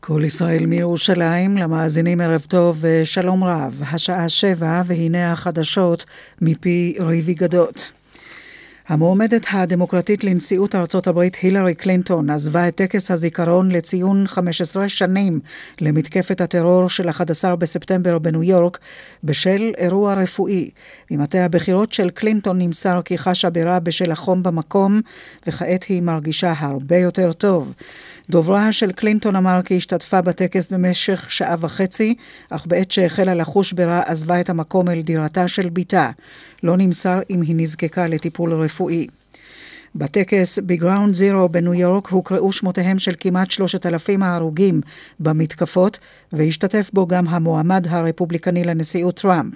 כל ישראל מירושלים, למאזינים ערב טוב ושלום רב. השעה שבע והנה החדשות מפי ריבי גדות. המועמדת הדמוקרטית לנשיאות ארצות הברית הילרי קלינטון עזבה את טקס הזיכרון לציון 15 שנים למתקפת הטרור של 11 בספטמבר בניו יורק בשל אירוע רפואי. ממטה הבחירות של קלינטון נמסר כי חשה ברע בשל החום במקום וכעת היא מרגישה הרבה יותר טוב. דוברה של קלינטון אמר כי השתתפה בטקס במשך שעה וחצי, אך בעת שהחלה לחוש ברע עזבה את המקום אל דירתה של בתה. לא נמסר אם היא נזקקה לטיפול רפואי. בטקס בגראונד זירו בניו יורק הוקראו שמותיהם של כמעט שלושת אלפים ההרוגים במתקפות, והשתתף בו גם המועמד הרפובליקני לנשיאות טראמפ.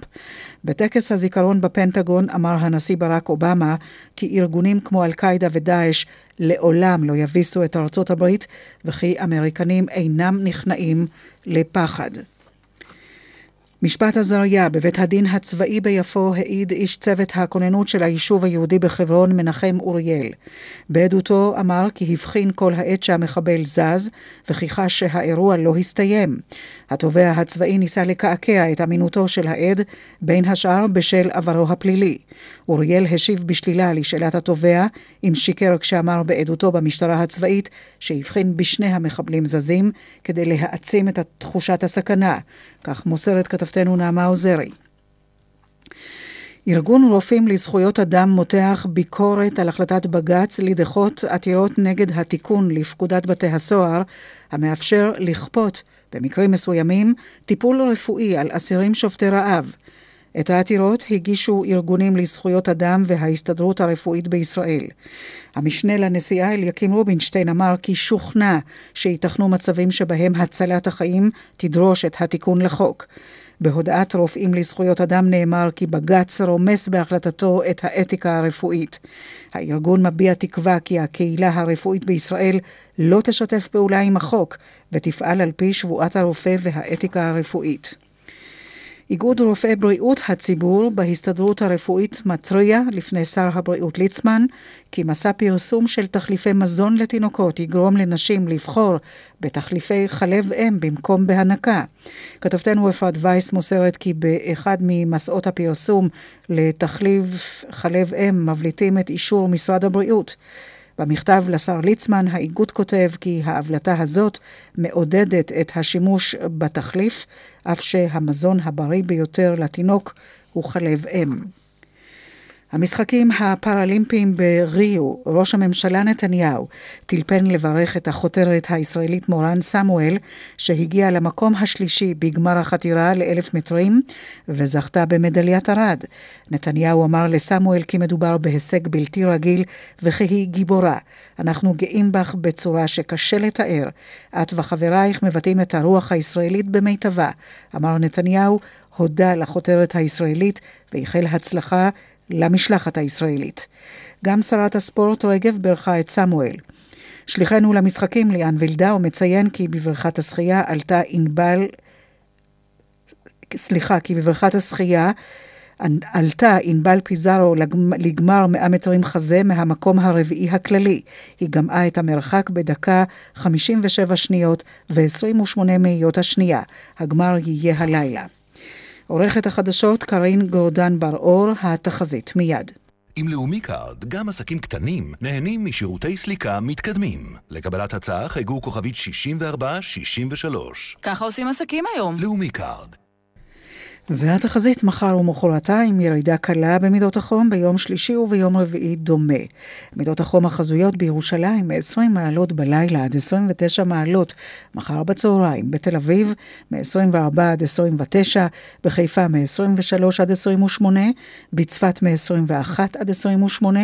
בטקס הזיכרון בפנטגון אמר הנשיא ברק אובמה כי ארגונים כמו אל-קאעידה ודאעש לעולם לא יביסו את ארצות הברית, וכי אמריקנים אינם נכנעים לפחד. משפט עזריה בבית הדין הצבאי ביפו העיד איש צוות הכוננות של היישוב היהודי בחברון, מנחם אוריאל. בעדותו אמר כי הבחין כל העת שהמחבל זז, וכי חש שהאירוע לא הסתיים. התובע הצבאי ניסה לקעקע את אמינותו של העד, בין השאר בשל עברו הפלילי. אוריאל השיב בשלילה לשאלת התובע, אם שיקר כשאמר בעדותו במשטרה הצבאית שהבחין בשני המחבלים זזים, כדי להעצים את תחושת הסכנה. כך מוסרת כתבתנו נעמה עוזרי. ארגון רופאים לזכויות אדם מותח ביקורת על החלטת בג"ץ לדחות עתירות נגד התיקון לפקודת בתי הסוהר, המאפשר לכפות, במקרים מסוימים, טיפול רפואי על אסירים שובתי רעב. את העתירות הגישו ארגונים לזכויות אדם וההסתדרות הרפואית בישראל. המשנה לנשיאה אליקים רובינשטיין אמר כי שוכנע שייתכנו מצבים שבהם הצלת החיים תדרוש את התיקון לחוק. בהודעת רופאים לזכויות אדם נאמר כי בג"ץ רומס בהחלטתו את האתיקה הרפואית. הארגון מביע תקווה כי הקהילה הרפואית בישראל לא תשתף פעולה עם החוק ותפעל על פי שבועת הרופא והאתיקה הרפואית. איגוד רופאי בריאות הציבור בהסתדרות הרפואית מתריע לפני שר הבריאות ליצמן כי מסע פרסום של תחליפי מזון לתינוקות יגרום לנשים לבחור בתחליפי חלב אם במקום בהנקה. כתבתנו אפרת וייס מוסרת כי באחד ממסעות הפרסום לתחליף חלב אם מבליטים את אישור משרד הבריאות. במכתב לשר ליצמן האיגוד כותב כי ההבלטה הזאת מעודדת את השימוש בתחליף, אף שהמזון הבריא ביותר לתינוק הוא חלב אם. המשחקים הפראלימפיים בריו, ראש הממשלה נתניהו טלפן לברך את החותרת הישראלית מורן סמואל, שהגיעה למקום השלישי בגמר החתירה לאלף מטרים וזכתה במדליית ארד. נתניהו אמר לסמואל כי מדובר בהישג בלתי רגיל וכי היא גיבורה. אנחנו גאים בך בצורה שקשה לתאר. את וחברייך מבטאים את הרוח הישראלית במיטבה, אמר נתניהו, הודה לחותרת הישראלית ואיחל הצלחה למשלחת הישראלית. גם שרת הספורט רגב בירכה את סמואל. שליחנו למשחקים ליאן וילדאו מציין כי בבריכת השחייה עלתה ענבל, סליחה, כי בבריכת השחייה עלתה ענבל פיזארו לגמר 100 מטרים חזה מהמקום הרביעי הכללי. היא גמעה את המרחק בדקה 57 שניות ו-28 מאיות השנייה. הגמר יהיה הלילה. עורכת החדשות קרין גורדן בר-אור, התחזית מיד. עם לאומי קארד, גם עסקים קטנים נהנים משירותי סליקה מתקדמים. לקבלת הצעה חייגו כוכבית 6463. ככה עושים עסקים היום. לאומי קארד. והתחזית מחר ומחרתיים ירידה קלה במידות החום ביום שלישי וביום רביעי דומה. מידות החום החזויות בירושלים מ-20 מעלות בלילה עד 29 מעלות מחר בצהריים, בתל אביב מ-24 עד 29, בחיפה מ-23 עד 28, בצפת מ-21 עד 28,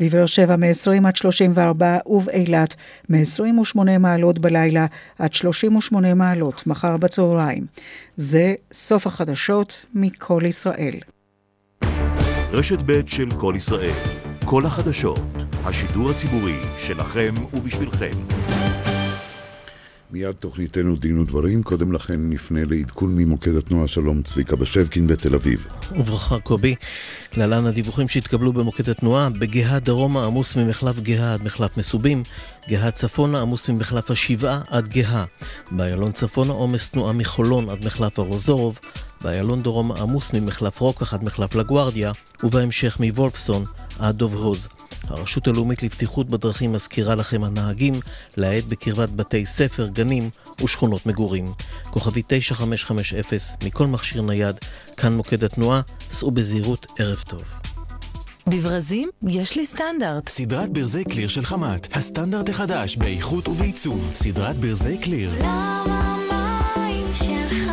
בבאר שבע מ-20 עד 34 ובאילת מ-28 מעלות בלילה עד 38 מעלות מחר בצהריים. זה סוף החדשות מכל ישראל. רשת ב' של כל ישראל, כל החדשות, השידור הציבורי שלכם ובשבילכם. מיד תוכניתנו דין ודברים, קודם לכן נפנה לעדכון ממוקד התנועה שלום צביקה בשבקין בתל אביב. וברכה קובי, להלן הדיווחים שהתקבלו במוקד התנועה, בגאה דרומה עמוס ממחלף גאה עד מחלף מסובים, גאה צפונה עמוס ממחלף השבעה עד גאה, באיילון צפונה עומס תנועה מחולון עד מחלף ארוזורוב, באיילון דרום עמוס ממחלף רוקח עד מחלף לגוארדיה, ובהמשך מוולפסון עד דוב הוז. הרשות הלאומית לבטיחות בדרכים מזכירה לכם הנהגים להאט בקרבת בתי ספר, גנים ושכונות מגורים. כוכבי 9550 מכל מכשיר נייד, כאן מוקד התנועה, סעו בזהירות, ערב טוב. בברזים יש לי סטנדרט. סדרת ברזי קליר של חמת, הסטנדרט החדש באיכות ובעיצוב. סדרת ברזי קליר. למה מים של חמת?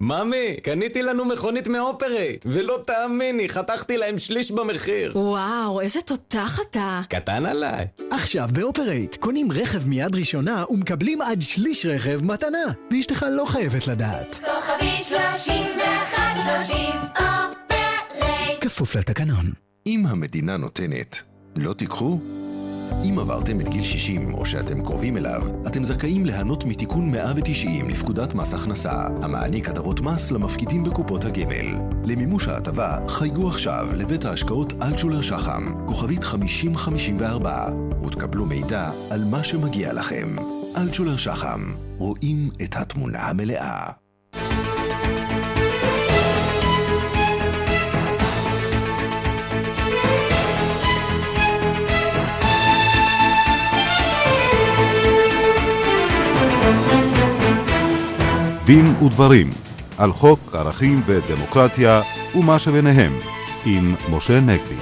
ממי, קניתי לנו מכונית מאופרייט, ולא תאמיני, חתכתי להם שליש במחיר. וואו, איזה תותח אתה. קטן עליי. עכשיו באופרייט, קונים רכב מיד ראשונה ומקבלים עד שליש רכב מתנה, ואשתך לא חייבת לדעת. כוכבית שלושים ואחת שלושים, אופרייט. כפוף לתקנון. אם המדינה נותנת, לא תיקחו? אם עברתם את גיל 60 או שאתם קרובים אליו, אתם זכאים ליהנות מתיקון 190 לפקודת מס הכנסה, המעניק הטבות מס למפקידים בקופות הגמל. למימוש ההטבה, חייגו עכשיו לבית ההשקעות אלטשולר שחם, כוכבית 5054, ותקבלו מידע על מה שמגיע לכם. אלטשולר שחם, רואים את התמונה המלאה. דין ודברים על חוק ערכים ודמוקרטיה ומה שביניהם עם משה נגבי.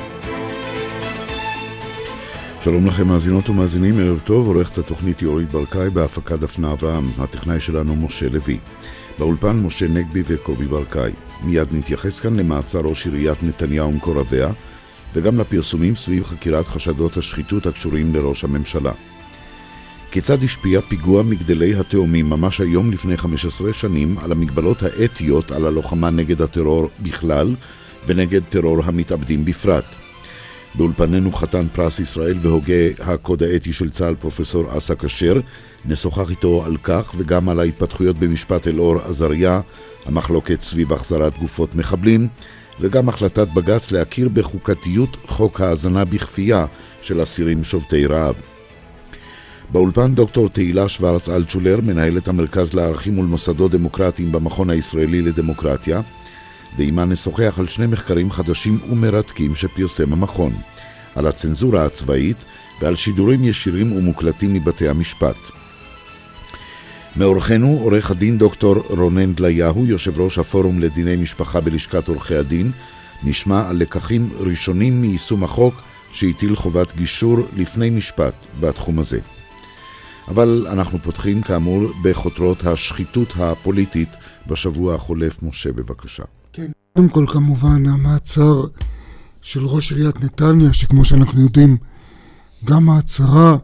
שלום לכם מאזינות ומאזינים, ערב טוב, עורכת התוכנית יורית ברקאי בהפקת דפנה אברהם, הטכנאי שלנו משה לוי. באולפן משה נגבי וקובי ברקאי. מיד נתייחס כאן למעצר ראש עיריית נתניהו ומקורביה, וגם לפרסומים סביב חקירת חשדות השחיתות הקשורים לראש הממשלה. כיצד השפיע פיגוע מגדלי התאומים ממש היום לפני 15 שנים על המגבלות האתיות על הלוחמה נגד הטרור בכלל ונגד טרור המתאבדים בפרט. באולפנינו חתן פרס ישראל והוגה הקוד האתי של צה"ל פרופסור אסא כשר, נשוחח איתו על כך וגם על ההתפתחויות במשפט אלאור עזריה, המחלוקת סביב החזרת גופות מחבלים, וגם החלטת בג"ץ להכיר בחוקתיות חוק ההאזנה בכפייה של אסירים שובתי רעב. באולפן דוקטור תהילה שוורץ אלטשולר, מנהלת המרכז לערכים ולמוסדות דמוקרטיים במכון הישראלי לדמוקרטיה, ועימה נשוחח על שני מחקרים חדשים ומרתקים שפרסם המכון, על הצנזורה הצבאית ועל שידורים ישירים ומוקלטים מבתי המשפט. מאורחנו עורך הדין דוקטור רונן דליהו, יושב ראש הפורום לדיני משפחה בלשכת עורכי הדין, נשמע על לקחים ראשונים מיישום החוק שהטיל חובת גישור לפני משפט בתחום הזה. אבל אנחנו פותחים כאמור בחותרות השחיתות הפוליטית בשבוע החולף. משה, בבקשה. כן, קודם כל כמובן המעצר של ראש עיריית נתניה, שכמו שאנחנו יודעים, גם ההצהרה,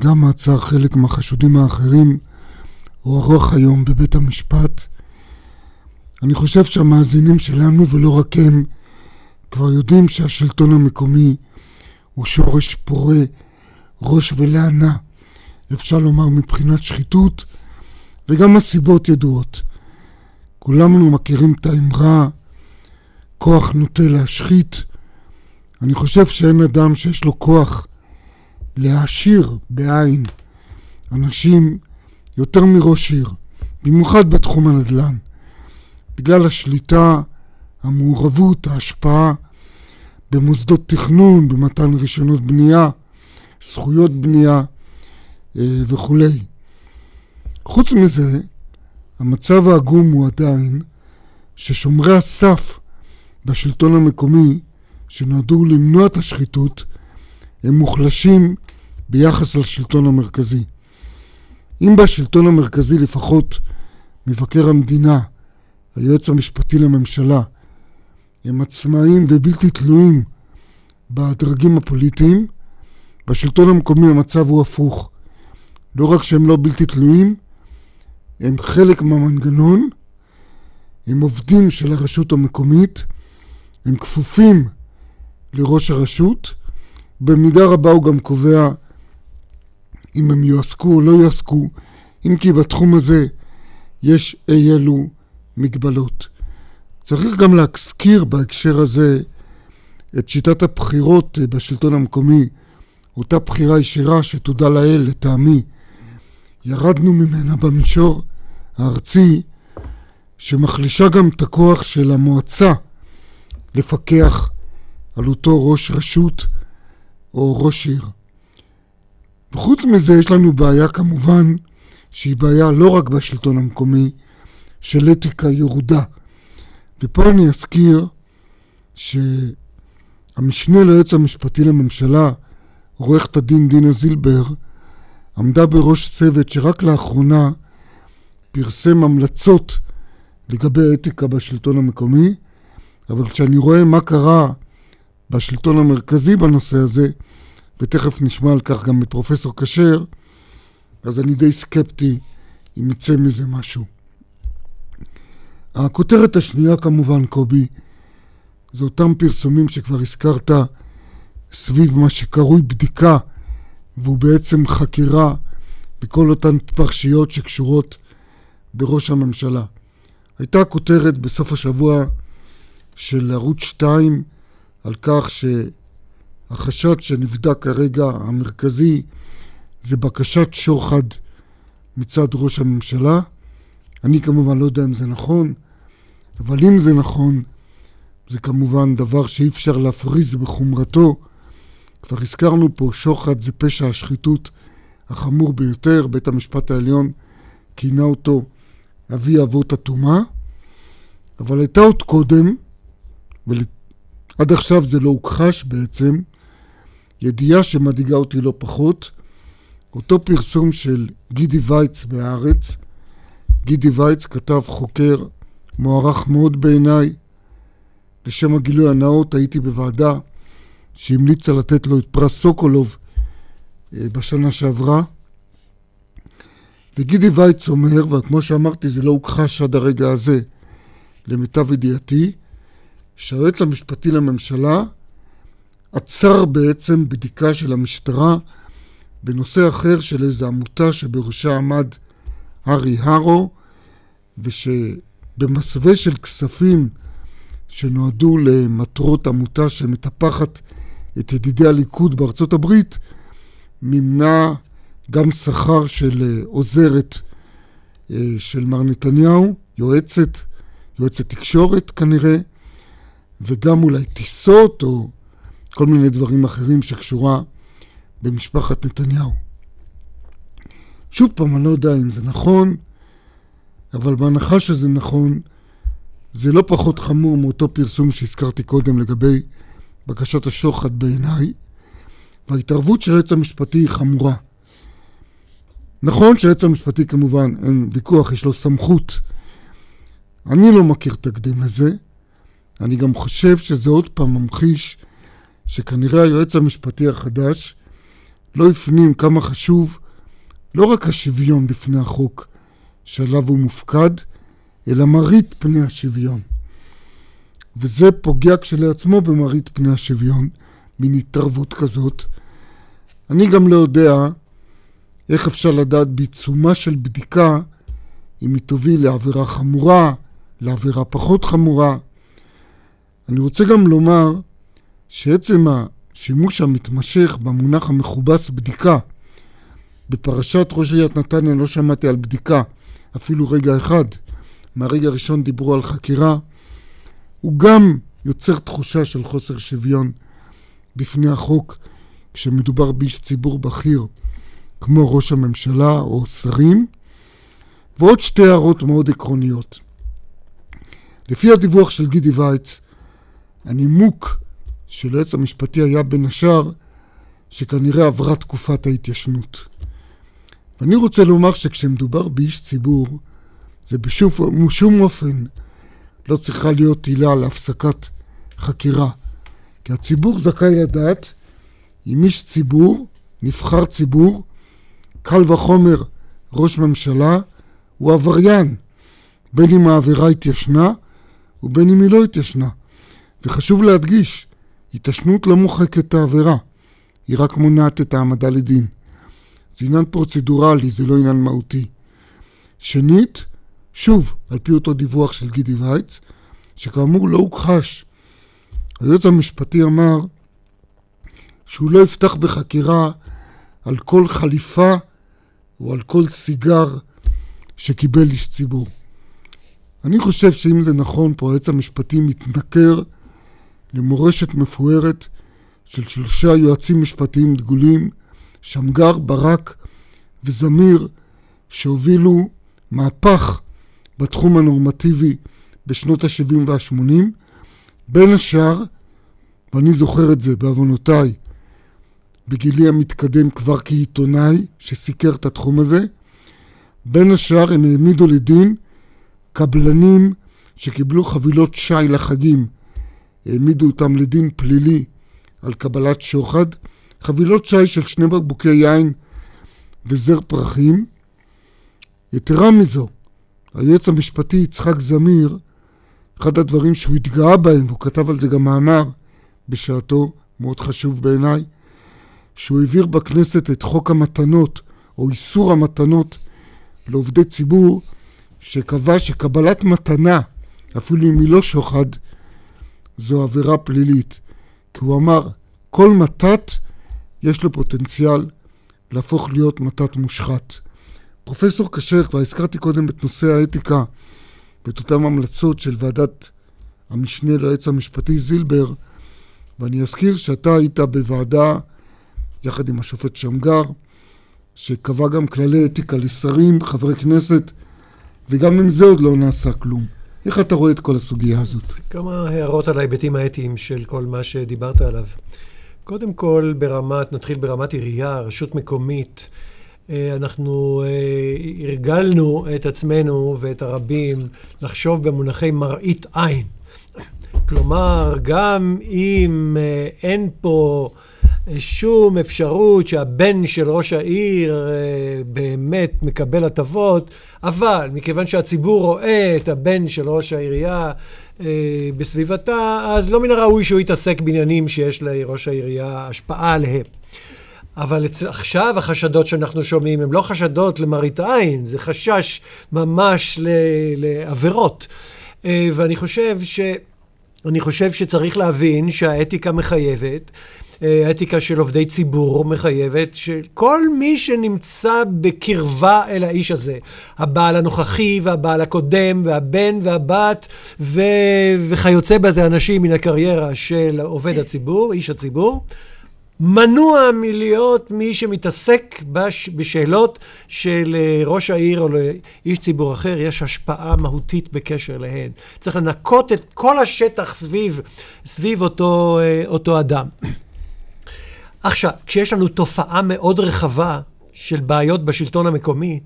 גם מעצר חלק מהחשודים האחרים, הוארך היום בבית המשפט. אני חושב שהמאזינים שלנו, ולא רק הם, כבר יודעים שהשלטון המקומי הוא שורש פורה, ראש ולענה. אפשר לומר מבחינת שחיתות, וגם הסיבות ידועות. כולנו מכירים את האמרה, כוח נוטה להשחית. אני חושב שאין אדם שיש לו כוח להעשיר בעין אנשים יותר מראש עיר, במיוחד בתחום הנדל"ן, בגלל השליטה, המעורבות, ההשפעה במוסדות תכנון, במתן רישיונות בנייה, זכויות בנייה, וכולי. חוץ מזה, המצב העגום הוא עדיין ששומרי הסף בשלטון המקומי, שנועדו למנוע את השחיתות, הם מוחלשים ביחס לשלטון המרכזי. אם בשלטון המרכזי לפחות מבקר המדינה, היועץ המשפטי לממשלה, הם עצמאיים ובלתי תלויים בדרגים הפוליטיים, בשלטון המקומי המצב הוא הפוך. לא רק שהם לא בלתי תלויים, הם חלק מהמנגנון, הם עובדים של הרשות המקומית, הם כפופים לראש הרשות, במידה רבה הוא גם קובע אם הם יועסקו או לא יועסקו, אם כי בתחום הזה יש אי אלו מגבלות. צריך גם להזכיר בהקשר הזה את שיטת הבחירות בשלטון המקומי, אותה בחירה ישירה שתודה לאל, לטעמי, ירדנו ממנה במישור הארצי, שמחלישה גם את הכוח של המועצה לפקח על אותו ראש רשות או ראש עיר. וחוץ מזה יש לנו בעיה כמובן שהיא בעיה לא רק בשלטון המקומי של אתיקה ירודה. ופה אני אזכיר שהמשנה ליועץ המשפטי לממשלה, עורכת הדין דינה זילבר, עמדה בראש צוות שרק לאחרונה פרסם המלצות לגבי אתיקה בשלטון המקומי, אבל כשאני רואה מה קרה בשלטון המרכזי בנושא הזה, ותכף נשמע על כך גם את פרופסור כשר, אז אני די סקפטי אם יצא מזה משהו. הכותרת השנייה כמובן, קובי, זה אותם פרסומים שכבר הזכרת סביב מה שקרוי בדיקה, והוא בעצם חקירה בכל אותן פרשיות שקשורות בראש הממשלה. הייתה כותרת בסוף השבוע של ערוץ 2 על כך שהחשד שנבדק כרגע המרכזי זה בקשת שוחד מצד ראש הממשלה. אני כמובן לא יודע אם זה נכון, אבל אם זה נכון, זה כמובן דבר שאי אפשר להפריז בחומרתו. כבר הזכרנו פה, שוחד זה פשע השחיתות החמור ביותר, בית המשפט העליון כינה אותו אבי אבות הטומאה, אבל הייתה עוד קודם, ועד עכשיו זה לא הוכחש בעצם, ידיעה שמדאיגה אותי לא פחות, אותו פרסום של גידי וייץ בהארץ, גידי וייץ כתב חוקר מוערך מאוד בעיניי, לשם הגילוי הנאות הייתי בוועדה שהמליצה לתת לו את פרס סוקולוב אה, בשנה שעברה. וגידי וייץ אומר, וכמו שאמרתי זה לא הוכחש עד הרגע הזה למיטב ידיעתי, שהיועץ המשפטי לממשלה עצר בעצם בדיקה של המשטרה בנושא אחר של איזו עמותה שבראשה עמד הארי הרו, ושבמסווה של כספים שנועדו למטרות עמותה שמטפחת את ידידי הליכוד בארצות הברית, מימנה גם שכר של אה, עוזרת אה, של מר נתניהו, יועצת, יועצת תקשורת כנראה, וגם אולי טיסות או כל מיני דברים אחרים שקשורה במשפחת נתניהו. שוב פעם, אני לא יודע אם זה נכון, אבל בהנחה שזה נכון, זה לא פחות חמור מאותו פרסום שהזכרתי קודם לגבי בקשת השוחד בעיניי, וההתערבות של היועץ המשפטי היא חמורה. נכון שהיועץ המשפטי כמובן, אין ויכוח, יש לו סמכות. אני לא מכיר תקדים לזה. אני גם חושב שזה עוד פעם ממחיש שכנראה היועץ המשפטי החדש לא הפנים כמה חשוב לא רק השוויון בפני החוק שעליו הוא מופקד, אלא מראית פני השוויון. וזה פוגע כשלעצמו במראית פני השוויון, מין התערבות כזאת. אני גם לא יודע איך אפשר לדעת בעיצומה של בדיקה אם היא תוביל לעבירה חמורה, לעבירה פחות חמורה. אני רוצה גם לומר שעצם השימוש המתמשך במונח המכובס בדיקה, בפרשת ראש עיריית נתניה לא שמעתי על בדיקה אפילו רגע אחד, מהרגע הראשון דיברו על חקירה, הוא גם יוצר תחושה של חוסר שוויון בפני החוק כשמדובר באיש ציבור בכיר כמו ראש הממשלה או שרים. ועוד שתי הערות מאוד עקרוניות. לפי הדיווח של גידי וייץ, הנימוק של היועץ המשפטי היה בין השאר שכנראה עברה תקופת ההתיישנות. ואני רוצה לומר שכשמדובר באיש ציבור, זה בשום אופן לא צריכה להיות עילה להפסקת חקירה. כי הציבור זכאי לדעת אם איש ציבור, נבחר ציבור, קל וחומר ראש ממשלה, הוא עבריין, בין אם העבירה התיישנה ובין אם היא לא התיישנה. וחשוב להדגיש, התיישנות לא מוחקת את העבירה, היא רק מונעת את העמדה לדין. זה עניין פרוצדורלי, זה לא עניין מהותי. שנית, שוב, על פי אותו דיווח של גידי וייץ, שכאמור לא הוכחש. היועץ המשפטי אמר שהוא לא יפתח בחקירה על כל חליפה או על כל סיגר שקיבל איש ציבור. אני חושב שאם זה נכון, פה היועץ המשפטי מתנכר למורשת מפוארת של שלושה יועצים משפטיים דגולים, שמגר, ברק וזמיר, שהובילו מהפך בתחום הנורמטיבי בשנות ה-70 וה-80. בין השאר, ואני זוכר את זה בעוונותיי, בגילי המתקדם כבר כעיתונאי שסיקר את התחום הזה, בין השאר הם העמידו לדין קבלנים שקיבלו חבילות שי לחגים, העמידו אותם לדין פלילי על קבלת שוחד, חבילות שי של שני בקבוקי יין וזר פרחים. יתרה מזו, היועץ המשפטי יצחק זמיר, אחד הדברים שהוא התגאה בהם, והוא כתב על זה גם מאמר בשעתו, מאוד חשוב בעיניי, שהוא העביר בכנסת את חוק המתנות, או איסור המתנות לעובדי ציבור, שקבע שקבלת מתנה, אפילו אם היא לא שוחד, זו עבירה פלילית. כי הוא אמר, כל מתת יש לו פוטנציאל להפוך להיות מתת מושחת. פרופסור כשר, כבר הזכרתי קודם את נושא האתיקה ואת אותן המלצות של ועדת המשנה ליועץ המשפטי זילבר, ואני אזכיר שאתה היית בוועדה יחד עם השופט שמגר, שקבע גם כללי אתיקה לשרים, חברי כנסת, וגם עם זה עוד לא נעשה כלום. איך אתה רואה את כל הסוגיה הזאת? כמה הערות על ההיבטים האתיים של כל מה שדיברת עליו. קודם כל, ברמת, נתחיל ברמת עירייה, רשות מקומית. אה, אנחנו אה, הרגלנו את עצמנו ואת הרבים לחשוב במונחי מראית עין. כלומר, גם אם אה, אין פה שום אפשרות שהבן של ראש העיר באמת מקבל הטבות, אבל מכיוון שהציבור רואה את הבן של ראש העירייה בסביבתה, אז לא מן הראוי שהוא יתעסק בעניינים שיש לראש העירייה השפעה עליהם. אבל עכשיו החשדות שאנחנו שומעים הם לא חשדות למראית עין, זה חשש ממש לעבירות. אה, ואני חושב ש... אני חושב שצריך להבין שהאתיקה מחייבת האתיקה של עובדי ציבור מחייבת שכל מי שנמצא בקרבה אל האיש הזה, הבעל הנוכחי והבעל הקודם והבן והבת ו... וכיוצא בזה אנשים מן הקריירה של עובד הציבור, איש הציבור, מנוע מלהיות מי שמתעסק בש... בשאלות של אה, העיר או לאיש ציבור אחר, יש השפעה מהותית בקשר להן. צריך לנקות את כל השטח סביב, סביב אותו, אה, אותו אדם. עכשיו, כשיש לנו תופעה מאוד רחבה של בעיות בשלטון המקומי,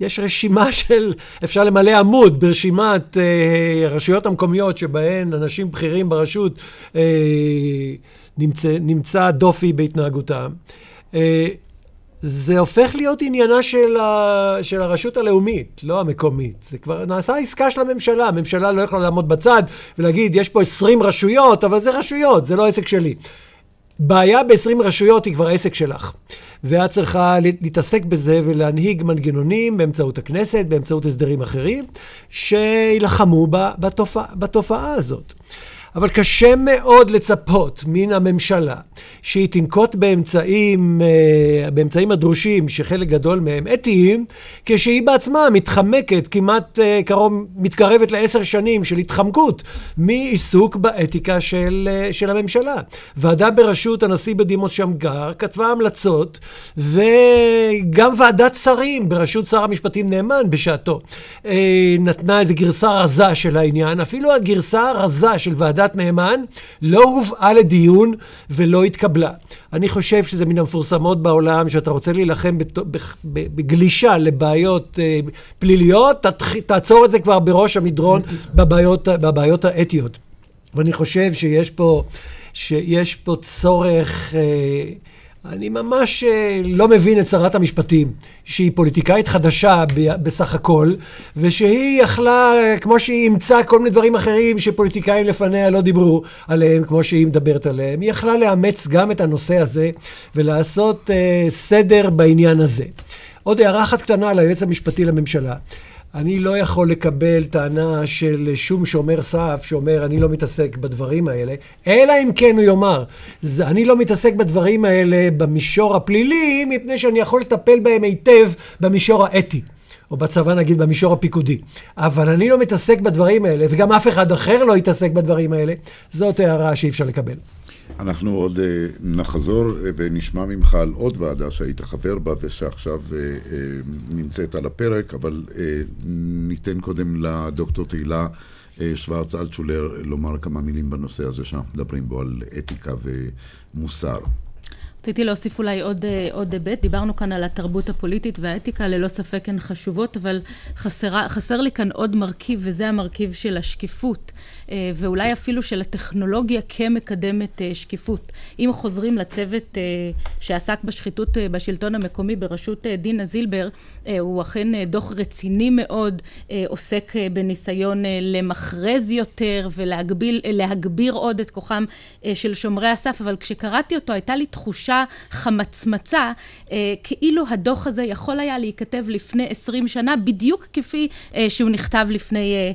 יש רשימה של, אפשר למלא עמוד ברשימת אה, המקומיות שבהן אנשים בכירים ברשות אה, נמצא, נמצא דופי בהתנהגותם. אה, זה הופך להיות עניינה של, ה, של הרשות הלאומית, לא המקומית. זה כבר נעשה עסקה של הממשלה. הממשלה לא יכולה לעמוד בצד ולהגיד, יש פה 20 רשויות, אבל זה רשויות, זה לא עסק שלי. בעיה ב-20 רשויות היא כבר עסק שלך. ואת צריכה להתעסק בזה ולהנהיג מנגנונים באמצעות הכנסת, באמצעות הסדרים אחרים, שיילחמו בתופעה, בתופעה הזאת. אבל קשה מאוד לצפות מן הממשלה שהיא תנקוט באמצעים, אה, באמצעים הדרושים, שחלק גדול מהם אתיים, כשהיא בעצמה מתחמקת, כמעט אה, קרוב, מתקרבת לעשר שנים של התחמקות מעיסוק באתיקה של, אה, של הממשלה. ועדה בראשות הנשיא בדימוס שמגר כתבה המלצות, וגם ועדת שרים בראשות שר המשפטים נאמן בשעתו נתנה איזו גרסה רזה של העניין, אפילו הגרסה הרזה של ועדת ועדת נאמן לא הובאה לדיון ולא התקבלה. אני חושב שזה מן המפורסמות בעולם, שאתה רוצה להילחם בגלישה לבעיות אה, פליליות, תעצור את זה כבר בראש המדרון בבעיות, בבעיות האתיות. ואני חושב שיש פה, שיש פה צורך... אה, אני ממש אה, לא מבין את שרת המשפטים, שהיא פוליטיקאית חדשה בסך הכל, ושהיא יכלה, אה, כמו שהיא אימצה כל מיני דברים אחרים שפוליטיקאים לפניה לא דיברו עליהם, כמו שהיא מדברת עליהם, היא יכלה לאמץ גם את הנושא הזה ולעשות uh, סדר בעניין הזה. עוד הערה אחת קטנה על היועץ המשפטי לממשלה. אני לא יכול לקבל טענה של שום שומר סף שאומר, אני לא מתעסק בדברים האלה, אלא אם כן הוא יאמר, אני לא מתעסק בדברים האלה במישור הפלילי, מפני שאני יכול לטפל בהם היטב במישור האתי. או בצבא נגיד במישור הפיקודי. אבל אני לא מתעסק בדברים האלה, וגם אף אחד אחר לא יתעסק בדברים האלה, זאת הערה שאי אפשר לקבל. אנחנו עוד uh, נחזור uh, ונשמע ממך על עוד ועדה שהיית חבר בה ושעכשיו uh, נמצאת על הפרק, אבל ניתן קודם לדוקטור תהילה שוורץ אלטשולר לומר כמה מילים בנושא הזה שאנחנו מדברים בו על אתיקה ומוסר. רציתי להוסיף אולי עוד, עוד היבט, דיברנו כאן על התרבות הפוליטית והאתיקה, ללא ספק הן חשובות, אבל חסרה, חסר לי כאן עוד מרכיב, וזה המרכיב של השקיפות. אה, ואולי אפילו של הטכנולוגיה כמקדמת אה, שקיפות. אם חוזרים לצוות אה, שעסק בשחיתות בשלטון המקומי בראשות דינה זילבר, הוא אכן דוח רציני מאוד, עוסק בניסיון למכרז יותר ולהגביר עוד את כוחם של שומרי הסף, אבל כשקראתי אותו הייתה לי תחושה חמצמצה, כאילו הדוח הזה יכול היה להיכתב לפני עשרים שנה, בדיוק כפי שהוא נכתב לפני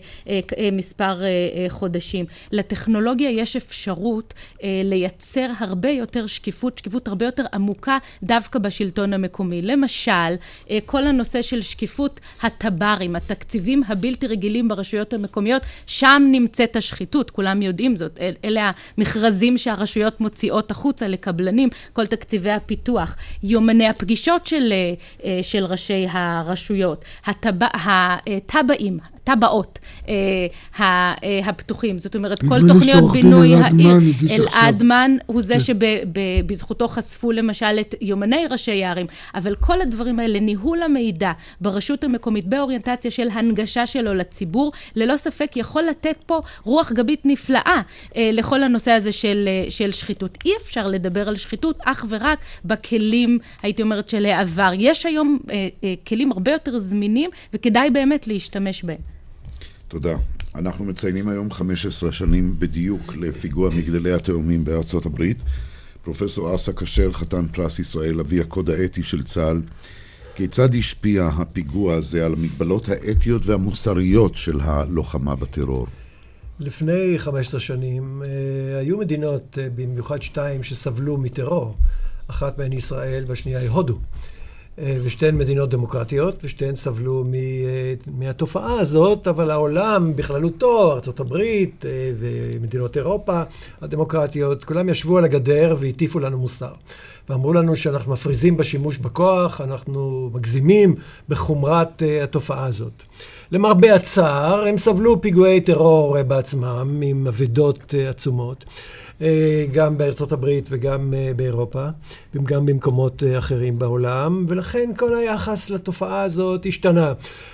מספר חודשים. חודשים. לטכנולוגיה יש אפשרות אה, לייצר הרבה יותר שקיפות, שקיפות הרבה יותר עמוקה דווקא בשלטון המקומי. למשל, אה, כל הנושא של שקיפות הטברים, התקציבים הבלתי רגילים ברשויות המקומיות, שם נמצאת השחיתות, כולם יודעים זאת. אל, אלה המכרזים שהרשויות מוציאות החוצה לקבלנים, כל תקציבי הפיתוח, יומני הפגישות של, אה, אה של ראשי הרשויות, הטבע, הטבעים, טבעות אה, אה, הפתוחים. זאת אומרת, כל תוכניות בינוי העיר. אלעדמן הוא זה שבזכותו חשפו למשל את יומני ראשי הערים, אבל כל הדברים האלה, ניהול המידע ברשות המקומית, באוריינטציה של הנגשה שלו לציבור, ללא ספק יכול לתת פה רוח גבית נפלאה אה, לכל הנושא הזה של, של שחיתות. אי אפשר לדבר על שחיתות אך ורק בכלים, הייתי אומרת, של העבר. יש היום כלים הרבה יותר זמינים, וכדאי באמת להשתמש בהם. תודה. אנחנו מציינים היום 15 שנים בדיוק לפיגוע מגדלי התאומים בארצות הברית. פרופסור אסא כשר, חתן פרס ישראל, אבי הקוד האתי של צה"ל. כיצד השפיע הפיגוע הזה על המגבלות האתיות והמוסריות של הלוחמה בטרור? לפני 15 שנים אה, היו מדינות, אה, במיוחד שתיים, שסבלו מטרור. אחת מהן ישראל והשנייה היא הודו. אה, ושתיהן מדינות דמוקרטיות, ושתיהן סבלו אה, מהתופעה הזאת, אבל העולם בכללותו, ארה"ב אה, ומדינות אירופה הדמוקרטיות, כולם ישבו על הגדר והטיפו לנו מוסר. ואמרו לנו שאנחנו מפריזים בשימוש בכוח, אנחנו מגזימים בחומרת התופעה הזאת. למרבה הצער, הם סבלו פיגועי טרור בעצמם, עם אבדות עצומות. אה, גם בארצות הברית וגם אה, באירופה, וגם במקומות אה, אחרים בעולם, ולכן כל היחס לתופעה הזאת השתנה.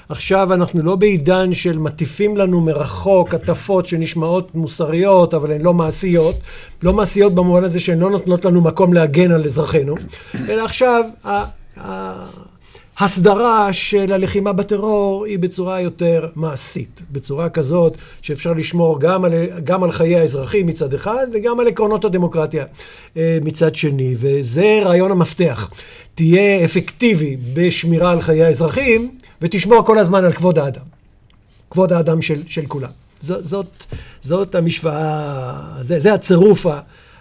עכשיו אנחנו לא בעידן של מטיפים לנו מרחוק הטפות שנשמעות מוסריות, אבל הן לא מעשיות. לא מעשיות במובן הזה שהן לא נותנות לנו מקום להגן על אזרחינו, אלא עכשיו... הסדרה של הלחימה בטרור היא בצורה יותר מעשית, בצורה כזאת שאפשר לשמור גם על, גם על חיי האזרחים מצד אחד וגם על עקרונות הדמוקרטיה אה, מצד שני, וזה רעיון המפתח. תהיה אפקטיבי בשמירה על חיי האזרחים ותשמור כל הזמן על כבוד האדם. כבוד האדם של, של כולם. זאת, זאת, זאת המשוואה, זה, זה הצירוף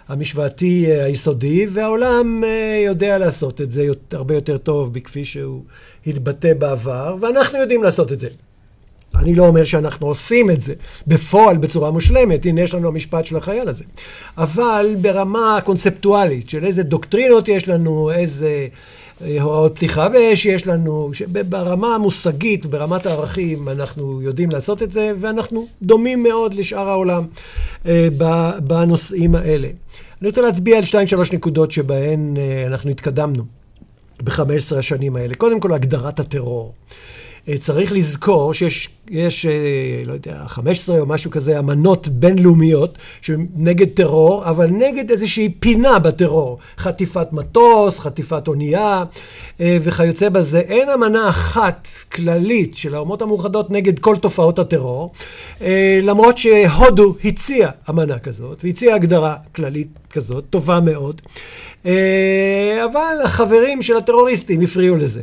המשוואתי אה, היסודי, והעולם אה, יודע לעשות את זה הרבה יותר טוב מכפי שהוא התבטא בעבר, ואנחנו יודעים לעשות את זה. אני לא אומר שאנחנו עושים את זה בפועל בצורה מושלמת, הנה יש לנו המשפט של החייל הזה. אבל ברמה קונספטואלית של איזה דוקטרינות יש לנו, איזה הוראות פתיחה באש יש לנו, ברמה המושגית, ברמת הערכים, אנחנו יודעים לעשות את זה, ואנחנו דומים מאוד לשאר העולם בנושאים האלה. אני רוצה להצביע על שתיים שלוש נקודות שבהן uh, אנחנו התקדמנו ב-15 השנים האלה. קודם כל, הגדרת הטרור. אה, צריך לזכור שיש, יש, אה, לא יודע, 15 או משהו כזה, אמנות בינלאומיות נגד טרור, אבל נגד איזושהי פינה בטרור. חטיפת מטוס, חטיפת אונייה אה, וכיוצא בזה. אין אמנה אחת כללית של האומות המאוחדות נגד כל תופעות הטרור, למרות שהודו הציעה אמנה כזאת, והציעה הגדרה כללית כזאת, טובה מאוד. אבל החברים של הטרוריסטים הפריעו לזה.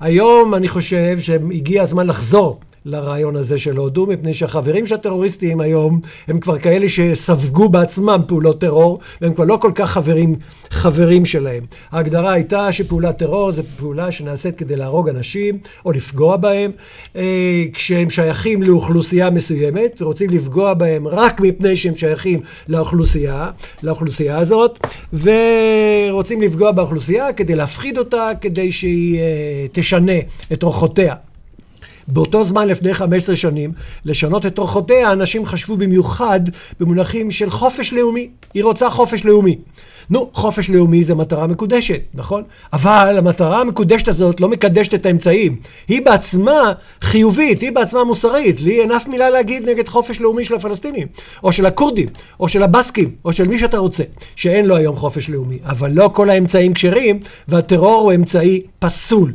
היום אני חושב שהגיע הזמן לחזור לרעיון הזה של הודו, מפני שהחברים של הטרוריסטים היום הם כבר כאלה שספגו בעצמם פעולות טרור, והם כבר לא כל כך חברים, חברים שלהם. ההגדרה הייתה שפעולת טרור זה פעולה שנעשית כדי להרוג אנשים או לפגוע בהם, אה, כשהם שייכים לאוכלוסייה מסוימת, ורוצים לפגוע בהם רק מפני שהם שייכים לאוכלוסייה, לאוכלוסייה הזאת, ורוצים לפגוע באוכלוסייה כדי להפחיד אותה, כדי שהיא אה, תשנה את אורחותיה. באותו זמן, לפני 15 שנים, לשנות את אורחותיה, אנשים חשבו במיוחד במונחים של חופש לאומי. היא רוצה חופש לאומי. נו, חופש לאומי זה מטרה מקודשת, נכון? אבל המטרה המקודשת הזאת לא מקדשת את האמצעים. היא בעצמה חיובית, היא בעצמה מוסרית. לי אין אף מילה להגיד נגד חופש לאומי של הפלסטינים, או של הכורדים, או של הבסקים, או של מי שאתה רוצה, שאין לו היום חופש לאומי. אבל לא כל האמצעים כשרים, והטרור הוא אמצעי פסול.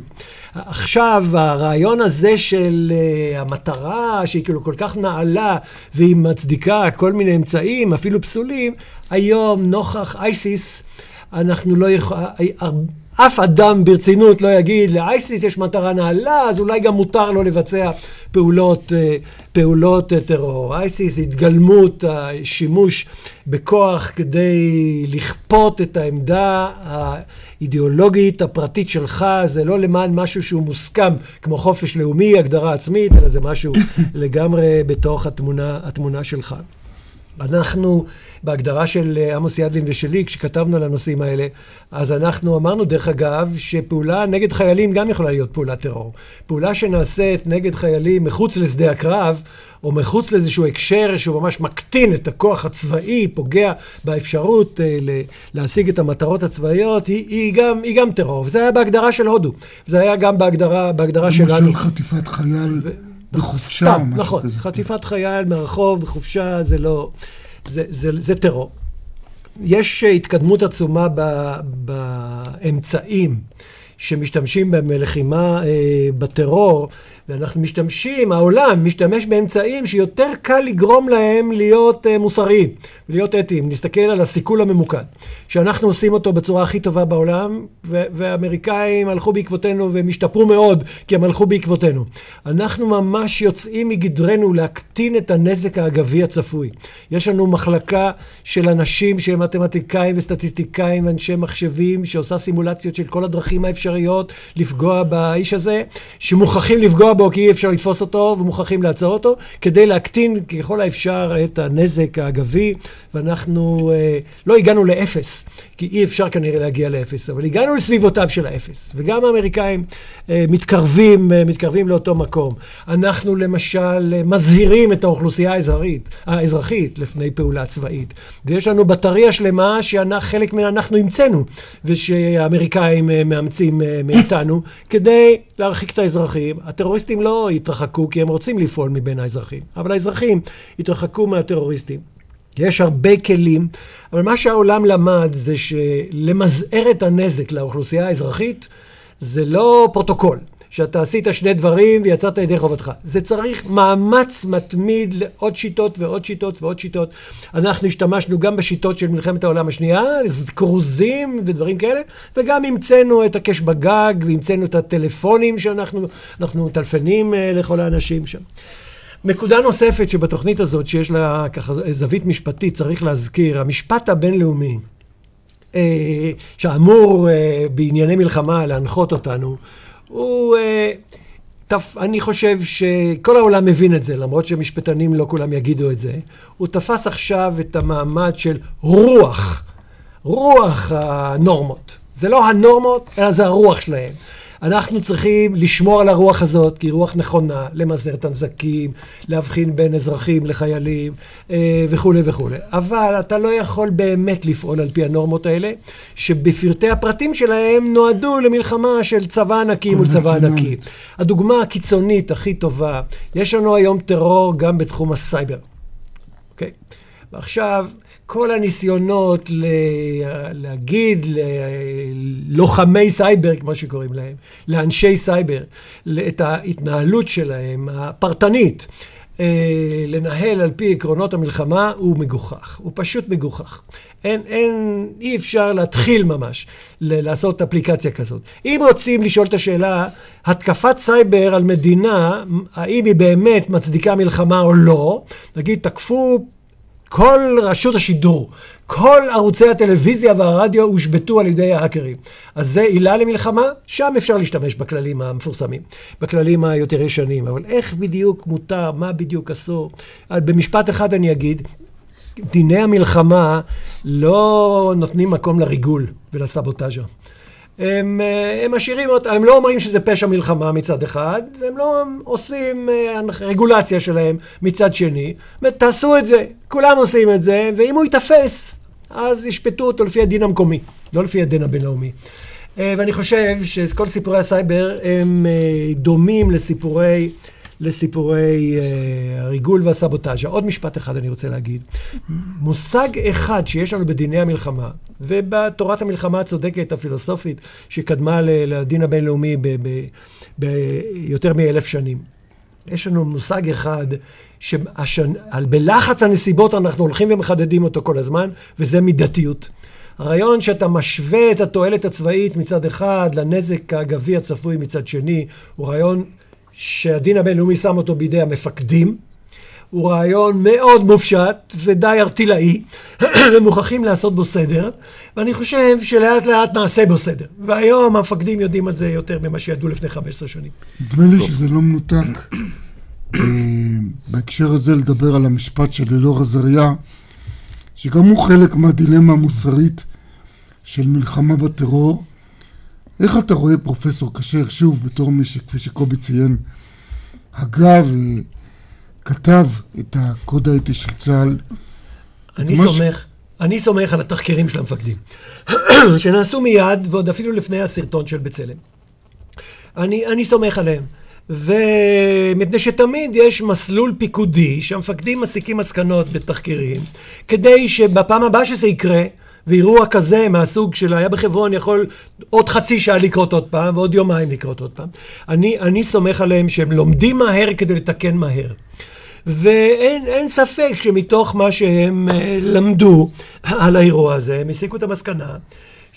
עכשיו, הרעיון הזה של uh, המטרה, שהיא כאילו כל כך נעלה, והיא מצדיקה כל מיני אמצעים, אפילו פסולים, היום, נוכח אייסיס, אנחנו לא יכולים... אף אדם ברצינות לא יגיד, לאייסיס יש מטרה נעלה, אז אולי גם מותר לו לבצע פעולות, אה, פעולות אה, טרור. אייסיס, התגלמות השימוש בכוח כדי לכפות את העמדה האידיאולוגית הפרטית שלך, זה לא למען משהו שהוא מוסכם, כמו חופש לאומי, הגדרה עצמית, אלא זה משהו לגמרי בתוך התמונה, התמונה שלך. אנחנו, בהגדרה של אה, עמוס ידלין ושלי, כשכתבנו על הנושאים האלה, אז אנחנו אמרנו, דרך אגב, שפעולה נגד חיילים גם יכולה להיות פעולת טרור. פעולה שנעשית נגד חיילים מחוץ לשדה הקרב, או מחוץ לאיזשהו הקשר שהוא ממש מקטין את הכוח הצבאי, פוגע באפשרות אה, להשיג את המטרות הצבאיות, היא, היא, גם, היא גם טרור. וזה היה בהגדרה של הודו. זה היה גם בהגדרה, בהגדרה שלנו. למשל חטיפת חייל. ו... בחופשה, סתם, משהו נכון, כזה. חטיפת חייל מהרחוב בחופשה זה לא, זה, זה, זה טרור. יש התקדמות עצומה ב, באמצעים שמשתמשים בהם בלחימה אה, בטרור. ואנחנו משתמשים, העולם משתמש באמצעים שיותר קל לגרום להם להיות uh, מוסריים, להיות אתיים. נסתכל על הסיכול הממוקד, שאנחנו עושים אותו בצורה הכי טובה בעולם, והאמריקאים הלכו בעקבותינו והם השתפרו מאוד, כי הם הלכו בעקבותינו. אנחנו ממש יוצאים מגדרנו להקטין את הנזק האגבי הצפוי. יש לנו מחלקה של אנשים שהם מתמטיקאים וסטטיסטיקאים ואנשי מחשבים, שעושה סימולציות של כל הדרכים האפשריות לפגוע באיש הזה, שמוכרחים לפגוע בו כי אי אפשר לתפוס אותו ומוכרחים לעצור אותו, כדי להקטין ככל האפשר את הנזק האגבי, ואנחנו אה, לא הגענו לאפס, כי אי אפשר כנראה להגיע לאפס, אבל הגענו לסביבותיו של האפס, וגם האמריקאים אה, מתקרבים, אה, מתקרבים לאותו מקום. אנחנו למשל אה, מזהירים את האוכלוסייה האזרחית, האזרחית לפני פעולה צבאית, ויש לנו בטריה שלמה שחלק ממנה אנחנו המצאנו, ושהאמריקאים אה, מאמצים אה, מאיתנו, כדי להרחיק את האזרחים. לא יתרחקו כי הם רוצים לפעול מבין האזרחים, אבל האזרחים יתרחקו מהטרוריסטים. יש הרבה כלים, אבל מה שהעולם למד זה שלמזער את הנזק לאוכלוסייה האזרחית זה לא פרוטוקול. שאתה עשית שני דברים ויצאת ידי חובתך. זה צריך מאמץ מתמיד לעוד שיטות ועוד שיטות ועוד שיטות. אנחנו השתמשנו גם בשיטות של מלחמת העולם השנייה, כרוזים ודברים כאלה, וגם המצאנו את הקש בגג, והמצאנו את הטלפונים שאנחנו מטלפנים אה, לכל האנשים שם. נקודה נוספת שבתוכנית הזאת, שיש לה ככה זווית משפטית, צריך להזכיר, המשפט הבינלאומי, אה, שאמור אה, בענייני מלחמה להנחות אותנו, הוא... אה, תפ... אני חושב שכל העולם מבין את זה, למרות שמשפטנים לא כולם יגידו את זה. הוא תפס עכשיו את המעמד של רוח, רוח הנורמות. זה לא הנורמות, אלא זה הרוח שלהם. אנחנו צריכים לשמור על הרוח הזאת, כי היא רוח נכונה, למזער את הנזקים, להבחין בין אזרחים לחיילים אה, וכולי וכולי. אבל אתה לא יכול באמת לפעול על פי הנורמות האלה, שבפרטי הפרטים שלהם נועדו למלחמה של צבא ענקי מול צבא ענקי. הדוגמה הקיצונית הכי טובה, יש לנו היום טרור גם בתחום הסייבר. אוקיי? ועכשיו, כל הניסיונות. להגיד ללוחמי סייבר, כמו שקוראים להם, לאנשי סייבר, את ההתנהלות שלהם, הפרטנית, אה, לנהל על פי עקרונות המלחמה, הוא מגוחך. הוא פשוט מגוחך. אין, אין, אי אפשר להתחיל ממש לעשות אפליקציה כזאת. אם רוצים לשאול את השאלה, התקפת סייבר על מדינה, האם היא באמת מצדיקה מלחמה או לא, נגיד, תקפו כל רשות השידור, כל ערוצי הטלוויזיה והרדיו הושבתו על ידי ההאקרים. אז זה עילה למלחמה? שם אפשר להשתמש בכללים המפורסמים, בכללים היותר ישנים. אבל איך בדיוק מותר, מה בדיוק אסור? במשפט אחד אני אגיד, דיני המלחמה לא נותנים מקום לריגול ולסבוטאז'ה. הם, אה, הם משאירים אותה, הם לא אומרים שזה פשע מלחמה מצד אחד, והם לא עושים אה, רגולציה שלהם מצד שני. תעשו את זה, כולם עושים את זה, ואם הוא ייתפס, אז ישפטו אותו לפי הדין המקומי, לא לפי הדין הבינלאומי. אה, ואני חושב שכל סיפורי הסייבר הם דומים לסיפורי לסיפורי אה, הריגול והסבוטאז'ה. עוד משפט אחד אני רוצה להגיד. מושג אחד שיש לנו בדיני המלחמה, ובתורת המלחמה הצודקת הפילוסופית שקדמה לדין הבינלאומי ביותר מאלף שנים. יש לנו מושג אחד שבלחץ הנסיבות אנחנו הולכים ומחדדים אותו כל הזמן, וזה מידתיות. הרעיון שאתה משווה את התועלת הצבאית מצד אחד לנזק האגבי הצפוי מצד שני, הוא רעיון שהדין הבינלאומי שם אותו בידי המפקדים, הוא רעיון מאוד מופשט ודי ארטילאי, ומוכרחים לעשות בו סדר, ואני חושב שלאט לאט נעשה בו סדר. והיום המפקדים יודעים על זה יותר ממה שידעו לפני 15 שנים. נדמה לי שזה לא מנותק. אה, בהקשר הזה לדבר על המשפט של אלאור עזריה, שגם הוא חלק מהדילמה המוסרית של מלחמה בטרור. איך אתה רואה פרופסור כשר, שוב, בתור מי שכפי שקובי ציין, הגה וכתב את הקוד האתי של צה"ל? אני סומך, ש... אני סומך על התחקירים של המפקדים, שנעשו מיד, ועוד אפילו לפני הסרטון של בצלם. אני, אני סומך עליהם. ומפני שתמיד יש מסלול פיקודי שהמפקדים מסיקים מסקנות בתחקירים, כדי שבפעם הבאה שזה יקרה, ואירוע כזה מהסוג של היה בחברון יכול עוד חצי שעה לקרות עוד פעם ועוד יומיים לקרות עוד פעם. אני, אני סומך עליהם שהם לומדים מהר כדי לתקן מהר. ואין ספק שמתוך מה שהם אה, למדו על האירוע הזה, הם הסיקו את המסקנה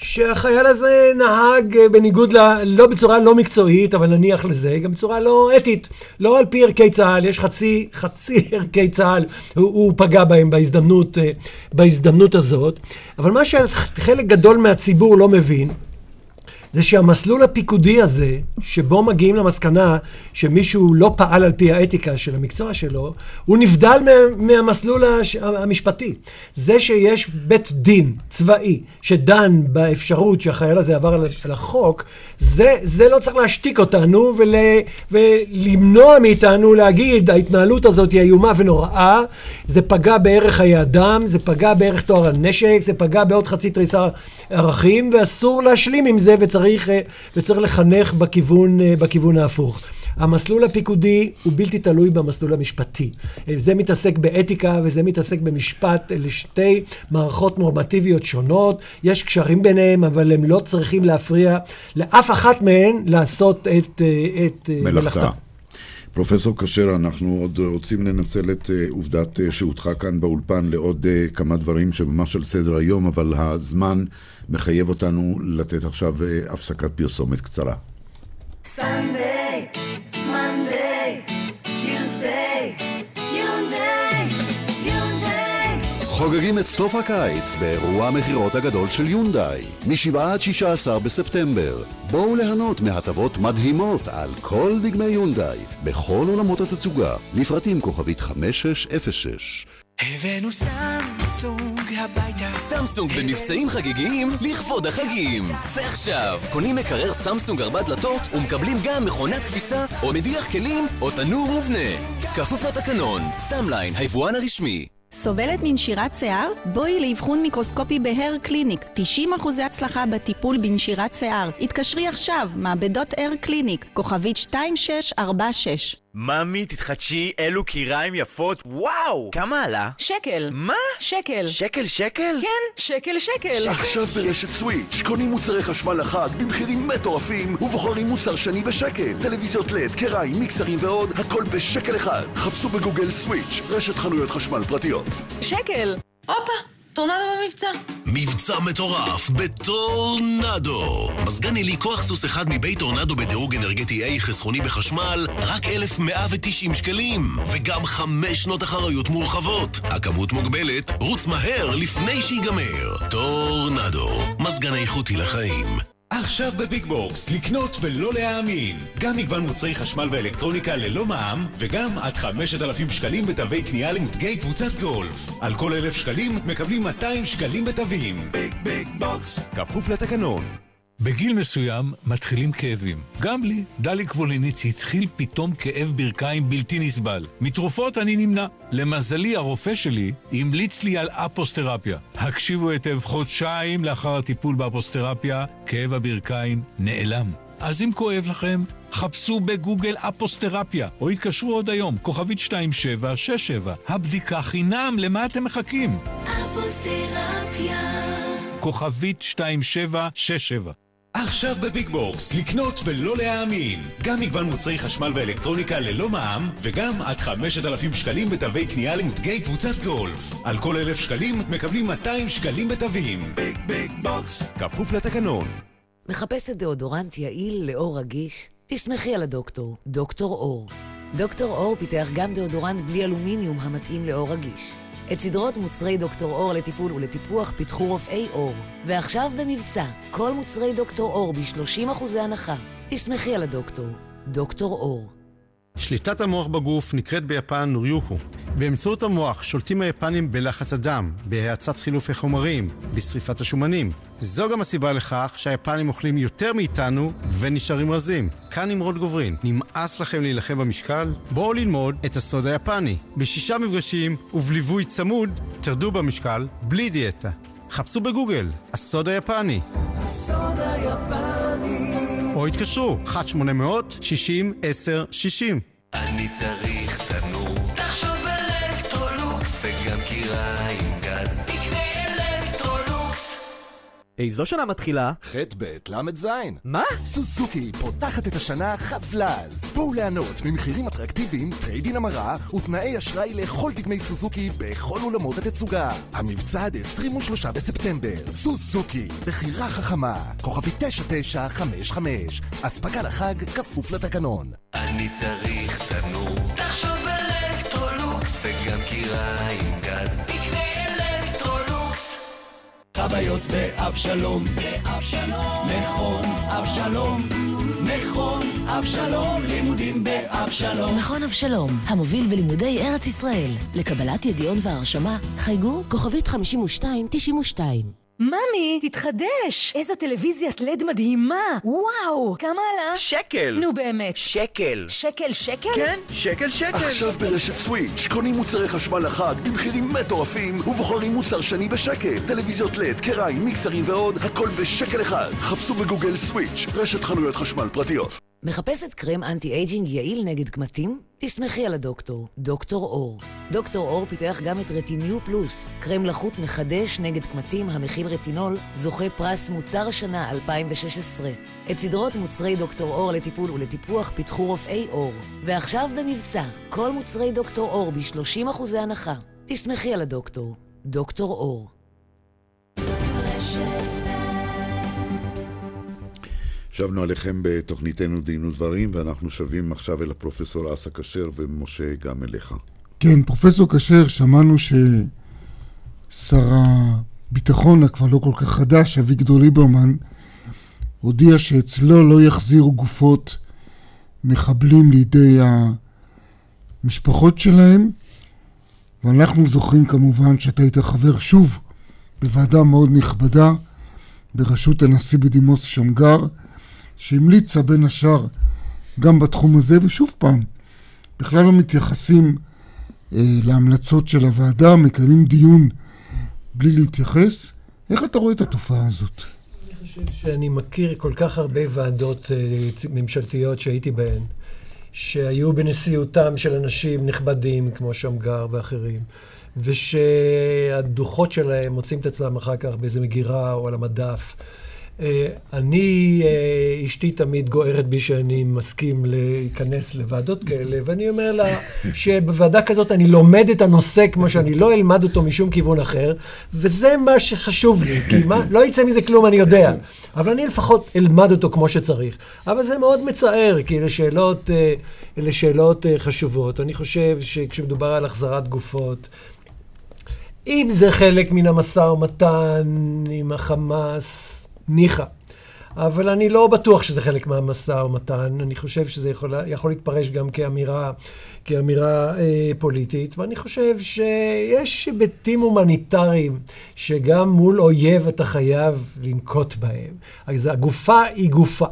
שהחייל הזה נהג אה, בניגוד, ל... לא בצורה לא מקצועית, אבל נניח לזה, גם בצורה לא אתית. לא על פי ערכי צה"ל, יש חצי, חצי ערכי צה"ל, הוא, הוא פגע בהם בהזדמנות, אה, בהזדמנות הזאת. אבל מה שחלק גדול מהציבור לא מבין, זה שהמסלול הפיקודי הזה, שבו מגיעים למסקנה שמישהו לא פעל על פי האתיקה של המקצוע שלו, הוא נבדל מה, מהמסלול הש, המשפטי. זה שיש בית דין צבאי שדן באפשרות שהחייל הזה עבר על, על החוק, זה, זה לא צריך להשתיק אותנו ול, ולמנוע מאיתנו להגיד, ההתנהלות הזאת היא איומה ונוראה, זה פגע בערך חיי אדם, זה פגע בערך טוהר הנשק, זה פגע בעוד חצי תריסה ערכים, ואסור להשלים עם זה וצריך, וצריך לחנך בכיוון, בכיוון ההפוך. המסלול הפיקודי הוא בלתי תלוי במסלול המשפטי. זה מתעסק באתיקה וזה מתעסק במשפט, אלה שתי מערכות נורמטיביות שונות, יש קשרים ביניהם, אבל הם לא צריכים להפריע לאף אחת מהן לעשות את, את מלאכתה. פרופסור כשר, אנחנו עוד רוצים לנצל את uh, עובדת שהותך כאן באולפן לעוד כמה דברים שממש על סדר היום, אבל הזמן מחייב אותנו לתת עכשיו הפסקת פרסומת קצרה. Sunday. חוגגים את סוף הקיץ באירוע המכירות הגדול של יונדאי, מ-7 עד 16 בספטמבר. בואו ליהנות מהטבות מדהימות על כל דגמי יונדאי, בכל עולמות התצוגה, לפרטים כוכבית 5606 הבאנו סמסונג הביתה. סמסונג במבצעים חגיגיים לכבוד החגים. ועכשיו, קונים מקרר סמסונג ארבע דלתות ומקבלים גם מכונת כביסה או מדיח כלים או תנור מובנה. כפוף לתקנון, סאמליין, היבואן הרשמי. סובלת מנשירת שיער? בואי לאבחון מיקרוסקופי בהר קליניק. 90% הצלחה בטיפול בנשירת שיער. התקשרי עכשיו, מעבדות הר קליניק, כוכבית 2646. ממי, תתחדשי, אילו כיריים יפות, וואו! כמה עלה? שקל. מה? שקל. שקל שקל? כן, שקל שקל. עכשיו ברשת סוויץ' קונים מוצרי חשמל לחג במחירים מטורפים ובוחרים מוצר שני בשקל. טלוויזיות לד, כיריים, מיקסרים ועוד, הכל בשקל אחד. חפשו בגוגל סוויץ', רשת חנויות חשמל פרטיות. שקל. הופה, טורנדו במבצע. מבצע מטורף בטורנדו. מזגן עילי כוח סוס אחד מבית טורנדו בדירוג אנרגטי A חסכוני בחשמל, רק 1,190 שקלים. וגם חמש שנות אחריות מורחבות. הכמות מוגבלת, רוץ מהר לפני שיגמר. טורנדו, מזגן איכותי לחיים. עכשיו בביג בוקס, לקנות ולא להאמין. גם מגוון מוצרי חשמל ואלקטרוניקה ללא מע"מ, וגם עד 5,000 שקלים בתווי קנייה למותגי קבוצת גולף. על כל 1,000 שקלים מקבלים 200 שקלים בתווים. ביג ביג בוקס. כפוף לתקנון. בגיל מסוים מתחילים כאבים. גם לי, דלי קבוליניץ, התחיל פתאום כאב ברכיים בלתי נסבל. מתרופות אני נמנע. למזלי, הרופא שלי המליץ לי על אפוסטרפיה. הקשיבו היטב, חודשיים לאחר הטיפול באפוסטרפיה, כאב הברכיים נעלם. אז אם כואב לכם, חפשו בגוגל אפוסטרפיה, או התקשרו עוד היום, כוכבית 2767. הבדיקה חינם, למה אתם מחכים? אפוסטרפיה. כוכבית 2767. עכשיו בביג בוקס, לקנות ולא להאמין. גם מגוון מוצרי חשמל ואלקטרוניקה ללא מע"מ, וגם עד 5,000 שקלים בתווי קנייה למותגי קבוצת גולף. על כל 1,000 שקלים מקבלים 200 שקלים בתווים. ביג ביג בוקס. כפוף לתקנון. מחפשת דאודורנט יעיל לאור רגיש? תסמכי על הדוקטור, דוקטור אור. דוקטור אור פיתח גם דאודורנט בלי אלומיניום המתאים לאור רגיש. את סדרות מוצרי דוקטור אור לטיפול ולטיפוח פיתחו רופאי אור. ועכשיו במבצע, כל מוצרי דוקטור אור ב-30% הנחה. תסמכי על הדוקטור, דוקטור אור. שליטת המוח בגוף נקראת ביפן נוריוקו. באמצעות המוח שולטים היפנים בלחץ הדם, בהאצת חילופי חומרים, בשריפת השומנים. זו גם הסיבה לכך שהיפנים אוכלים יותר מאיתנו ונשארים רזים. כאן נמרוד גוברין, נמאס לכם להילחם במשקל? בואו ללמוד את הסוד היפני. בשישה מפגשים ובליווי צמוד, תרדו במשקל בלי דיאטה. חפשו בגוגל, הסוד היפני. הסוד היפני. או התקשרו, 1-800-60-10-60. אני צריך תנור. תחשוב אלקטרולוקס. וגם כיריים איזו שנה מתחילה? חבל"ז. מה? סוזוקי פותחת את השנה חבל"ז. בואו ליהנות ממחירים אטרקטיביים, טרייד-אין המרה ותנאי אשראי לכל דגמי סוזוקי בכל אולמות התצוגה. המבצע עד 23 בספטמבר. סוזוקי, בחירה חכמה. כוכבית 9955. אספקה לחג כפוף לתקנון. אני צריך תנור. תחשוב אלקטרולוקס. וגם כיריים גז. תקנה. חוויות באבשלום, באבשלום, מכון אבשלום, מכון אבשלום, לימודים באבשלום. מכון אבשלום, המוביל בלימודי ארץ ישראל. לקבלת ידיעון והרשמה, חייגו כוכבית 5292. ממי, תתחדש! איזו טלוויזיית לד מדהימה! וואו! כמה עלה? שקל! נו באמת. שקל! שקל שקל? כן, שקל שקל! עכשיו ברשת סוויץ' קונים מוצרי חשמל לחג במחירים מטורפים ובוחרים מוצר שני בשקל. טלוויזיות לד, קריים, מיקסרים ועוד, הכל בשקל אחד. חפשו בגוגל סוויץ', רשת חנויות חשמל פרטיות. מחפשת קרם anti aging יעיל נגד קמטים? תסמכי על הדוקטור, דוקטור אור. דוקטור אור פיתח גם את רטיניו פלוס, קרם לחות מחדש נגד קמטים המכיל רטינול, זוכה פרס מוצר השנה 2016. את סדרות מוצרי דוקטור אור לטיפול ולטיפוח פיתחו רופאי אור. ועכשיו במבצע, כל מוצרי דוקטור אור ב-30% הנחה. תסמכי על הדוקטור, דוקטור אור. שבנו עליכם בתוכניתנו דין ודברים, ואנחנו שבים עכשיו אל הפרופסור אסא כשר ומשה גם אליך. כן, פרופסור כשר, שמענו ששר הביטחון, הכבר לא כל כך חדש, אביגדור ליברמן, הודיע שאצלו לא יחזירו גופות מחבלים לידי המשפחות שלהם, ואנחנו זוכרים כמובן שאתה היית חבר שוב בוועדה מאוד נכבדה בראשות הנשיא בדימוס שמגר, שהמליצה בין השאר גם בתחום הזה, ושוב פעם, בכלל לא מתייחסים אה, להמלצות של הוועדה, מקיימים דיון בלי להתייחס. איך אתה רואה את התופעה הזאת? אני חושב שאני מכיר כל כך הרבה ועדות אה, ממשלתיות שהייתי בהן, שהיו בנשיאותם של אנשים נכבדים כמו שמגר ואחרים, ושהדוחות שלהם מוצאים את עצמם אחר כך באיזה מגירה או על המדף. אה, אני, אה, אשתי תמיד גוערת בי שאני מסכים להיכנס לוועדות כאלה, ואני אומר לה שבוועדה כזאת אני לומד את הנושא כמו שאני לא אלמד אותו משום כיוון אחר, וזה מה שחשוב לי, כי מה, לא יצא מזה כלום, אני יודע, אבל אני לפחות אלמד אותו כמו שצריך. אבל זה מאוד מצער, כי אלה שאלות, אה, אלה שאלות חשובות. אני חושב שכשמדובר על החזרת גופות, אם זה חלק מן המשא ומתן עם החמאס, ניחא. אבל אני לא בטוח שזה חלק מהמשא ומתן. אני חושב שזה יכול, יכול להתפרש גם כאמירה, כאמירה אה, פוליטית, ואני חושב שיש היבטים הומניטריים שגם מול אויב אתה חייב לנקוט בהם. אז הגופה היא גופה.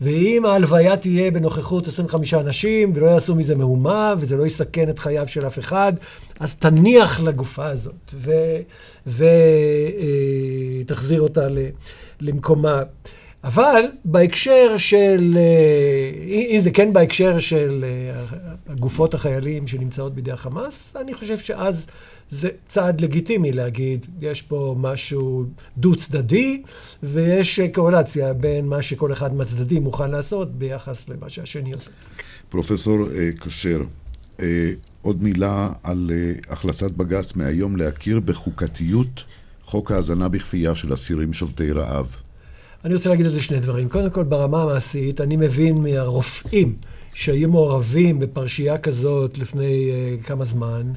ואם ההלוויה תהיה בנוכחות 25 אנשים, ולא יעשו מזה מהומה, וזה לא יסכן את חייו של אף אחד, אז תניח לגופה הזאת, ותחזיר אה, אותה ל... למקומה. אבל בהקשר של, אה, אם זה כן בהקשר של אה, גופות החיילים שנמצאות בידי החמאס, אני חושב שאז זה צעד לגיטימי להגיד, יש פה משהו דו-צדדי, ויש קורלציה בין מה שכל אחד מהצדדים מוכן לעשות ביחס למה שהשני עושה. פרופסור כשר, עוד מילה על החלטת בג"ץ מהיום להכיר בחוקתיות חוק ההאזנה בכפייה של אסירים שובתי רעב. אני רוצה להגיד על זה שני דברים. קודם כל, ברמה המעשית, אני מבין מהרופאים שהיו מעורבים בפרשייה כזאת לפני uh, כמה זמן,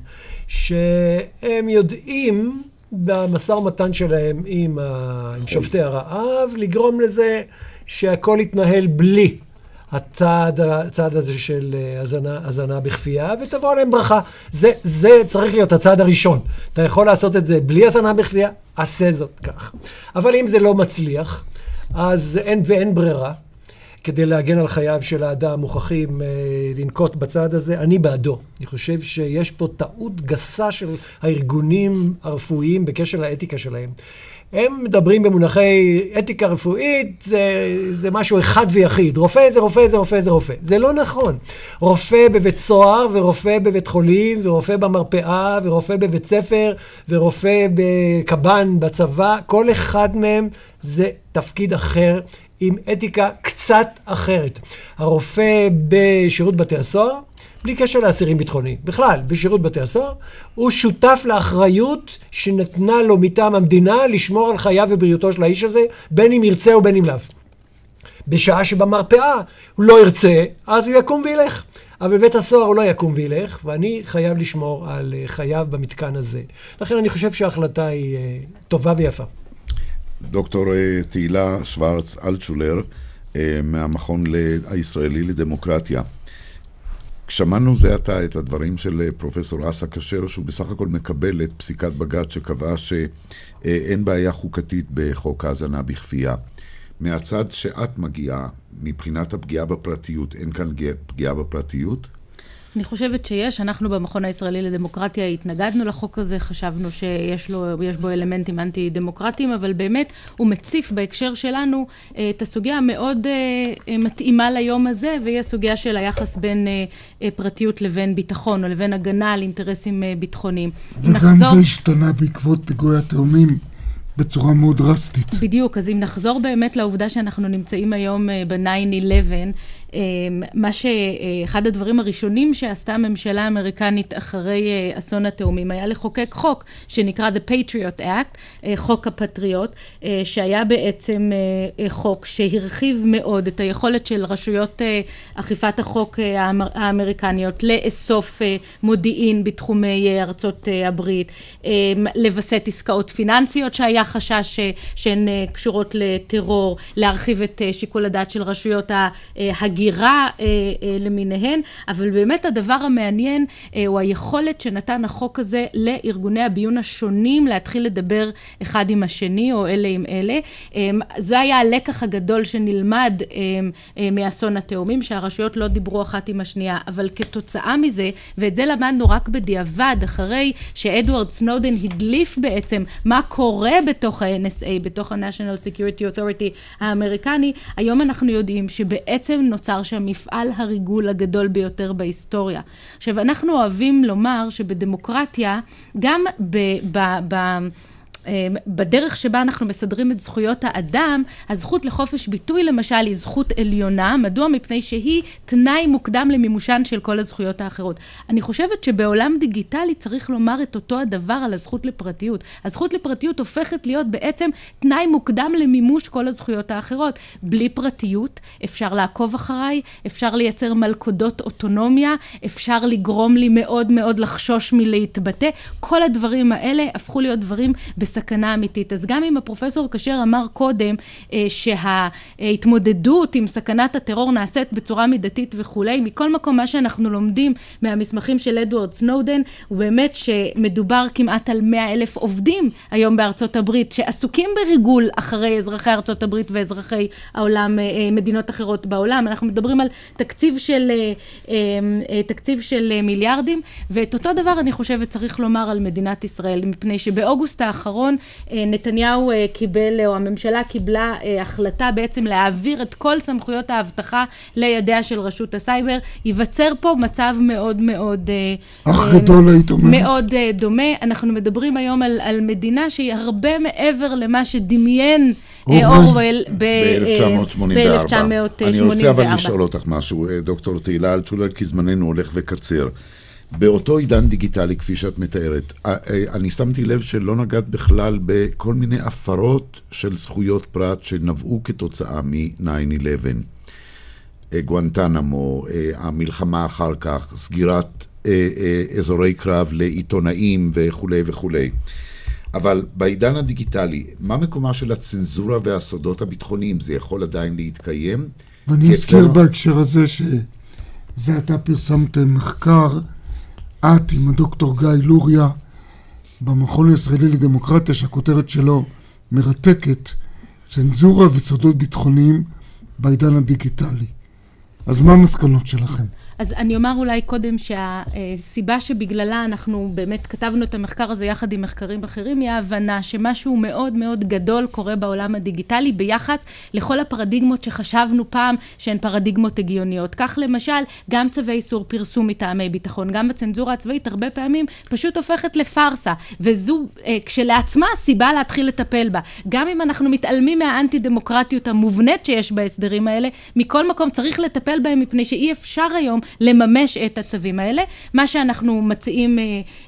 שהם יודעים במשא ומתן שלהם עם, ה... עם שובתי הרעב, לגרום לזה שהכל יתנהל בלי הצעד, הצעד הזה של אה, הזנה, הזנה בכפייה, ותבוא עליהם ברכה. זה, זה צריך להיות הצעד הראשון. אתה יכול לעשות את זה בלי הזנה בכפייה, עשה זאת כך. אבל אם זה לא מצליח, אז אין ואין ברירה. כדי להגן על חייו של האדם, מוכרחים אה, לנקוט בצעד הזה. אני בעדו. אני חושב שיש פה טעות גסה של הארגונים הרפואיים בקשר לאתיקה שלהם. הם מדברים במונחי אתיקה רפואית, זה, זה משהו אחד ויחיד. רופא זה רופא זה רופא זה רופא. זה לא נכון. רופא בבית סוהר, ורופא בבית חולים, ורופא במרפאה, ורופא בבית ספר, ורופא בקב"ן בצבא, כל אחד מהם זה תפקיד אחר. עם אתיקה קצת אחרת. הרופא בשירות בתי הסוהר בלי קשר לאסירים ביטחוניים. בכלל, בשירות בתי הסוהר, הוא שותף לאחריות שנתנה לו מטעם המדינה לשמור על חייו ובריאותו של האיש הזה, בין אם ירצה ובין אם לאו. בשעה שבמרפאה הוא לא ירצה, אז הוא יקום וילך. אבל בבית הסוהר הוא לא יקום וילך, ואני חייב לשמור על אה, חייו במתקן הזה. לכן אני חושב שההחלטה היא אה, טובה ויפה. דוקטור אה, תהילה שוורץ אלטשולר, מהמכון הישראלי לדמוקרטיה. שמענו זה עתה את הדברים של אה, פרופסור אסא כשר, שהוא בסך הכל מקבל את פסיקת בג"ץ שקבעה שאין בעיה חוקתית בחוק ההאזנה בכפייה. מהצד שאת מגיעה, מבחינת הפגיעה בפרטיות, אין כאן פגיעה בפרטיות? אני חושבת שיש. אנחנו במכון הישראלי לדמוקרטיה התנגדנו לחוק הזה, חשבנו שיש לו, בו אלמנטים אנטי-דמוקרטיים, אבל באמת הוא מציף בהקשר שלנו אה, את הסוגיה המאוד אה, מתאימה ליום הזה, והיא הסוגיה של היחס בין אה, פרטיות לבין ביטחון, או לבין הגנה על אינטרסים ביטחוניים. וגם נחזור... זה השתנה בעקבות פיגועי התאומים. בצורה מאוד דרסטית. בדיוק, אז אם נחזור באמת לעובדה שאנחנו נמצאים היום ב-9-11, אמ, מה שאחד הדברים הראשונים שעשתה הממשלה האמריקנית אחרי אה, אסון התאומים היה לחוקק חוק שנקרא The Patriot Act, אה, חוק הפטריוט, אה, שהיה בעצם חוק שהרחיב מאוד את היכולת של רשויות אכיפת החוק האמריקניות לאסוף מודיעין בתחומי ארצות הברית, לווסת עסקאות פיננסיות שהיה חשש שהן קשורות לטרור, להרחיב את שיקול הדעת של רשויות הגירה הגירה אה, אה, למיניהן, אבל באמת הדבר המעניין אה, הוא היכולת שנתן החוק הזה לארגוני הביון השונים להתחיל לדבר אחד עם השני, או אלה עם אלה. אה, זה היה הלקח הגדול שנלמד אה, אה, מאסון התאומים, שהרשויות לא דיברו אחת עם השנייה, אבל כתוצאה מזה, ואת זה למדנו רק בדיעבד, אחרי שאדוארד סנודן הדליף בעצם מה קורה בתוך ה-NSA, בתוך ה-National Security Authority האמריקני, היום אנחנו יודעים שבעצם נוצר שם מפעל הריגול הגדול ביותר בהיסטוריה. עכשיו, אנחנו אוהבים לומר שבדמוקרטיה, גם ב... ב, ב בדרך שבה אנחנו מסדרים את זכויות האדם, הזכות לחופש ביטוי למשל היא זכות עליונה, מדוע? מפני שהיא תנאי מוקדם למימושן של כל הזכויות האחרות. אני חושבת שבעולם דיגיטלי צריך לומר את אותו הדבר על הזכות לפרטיות. הזכות לפרטיות הופכת להיות בעצם תנאי מוקדם למימוש כל הזכויות האחרות. בלי פרטיות אפשר לעקוב אחריי, אפשר לייצר מלכודות אוטונומיה, אפשר לגרום לי מאוד מאוד לחשוש מלהתבטא. כל הדברים האלה הפכו להיות דברים בסכנה אמיתית. אז גם אם הפרופסור כשר אמר קודם אה, שההתמודדות עם סכנת הטרור נעשית בצורה מידתית וכולי, מכל מקום מה שאנחנו לומדים מהמסמכים של אדוארד סנודן הוא באמת שמדובר כמעט על מאה אלף עובדים היום בארצות הברית שעסוקים בריגול אחרי אזרחי ארצות הברית ואזרחי העולם, אה, אה, מדינות אחרות בעולם. אנחנו מדברים על תקציב של, תקציב של מיליארדים ואת אותו דבר אני חושבת צריך לומר על מדינת ישראל מפני שבאוגוסט האחרון האחרון אה, נתניהו אה, קיבל, או הממשלה קיבלה אה, החלטה בעצם להעביר את כל סמכויות האבטחה לידיה של רשות הסייבר. ייווצר פה מצב מאוד מאוד... אח גדול היית אומרת. מאוד דומה. אנחנו מדברים היום על, על מדינה שהיא הרבה מעבר למה שדמיין אורוול ב-1984. אני רוצה אבל לשאול אותך משהו, דוקטור תהילה אלטשולר, כי זמננו הולך וקצר. באותו עידן דיגיטלי, כפי שאת מתארת, אה, אה, אני שמתי לב שלא נגעת בכלל בכל מיני הפרות של זכויות פרט שנבעו כתוצאה מ-9-11. אה, גואנטנמו, המלחמה אחר כך, סגירת אזורי קרב לעיתונאים וכולי וכולי. אבל בעידן הדיגיטלי, מה מקומה של הצנזורה והסודות הביטחוניים? זה יכול עדיין להתקיים? ואני אזכיר אצלנו... בהקשר הזה שזה עתה פרסמתם מחקר את עם הדוקטור גיא לוריה במכון הישראלי לדמוקרטיה שהכותרת שלו מרתקת צנזורה וסודות ביטחוניים בעידן הדיגיטלי. אז מה המסקנות שלכם? אז אני אומר אולי קודם שהסיבה שבגללה אנחנו באמת כתבנו את המחקר הזה יחד עם מחקרים אחרים, היא ההבנה שמשהו מאוד מאוד גדול קורה בעולם הדיגיטלי ביחס לכל הפרדיגמות שחשבנו פעם שהן פרדיגמות הגיוניות. כך למשל, גם צווי איסור פרסום מטעמי ביטחון, גם בצנזורה הצבאית הרבה פעמים פשוט הופכת לפארסה, וזו אה, כשלעצמה סיבה להתחיל לטפל בה. גם אם אנחנו מתעלמים מהאנטי דמוקרטיות המובנית שיש בהסדרים האלה, מכל מקום צריך לטפל בהם מפני שאי אפשר היום לממש את הצווים האלה. מה שאנחנו מציעים אה,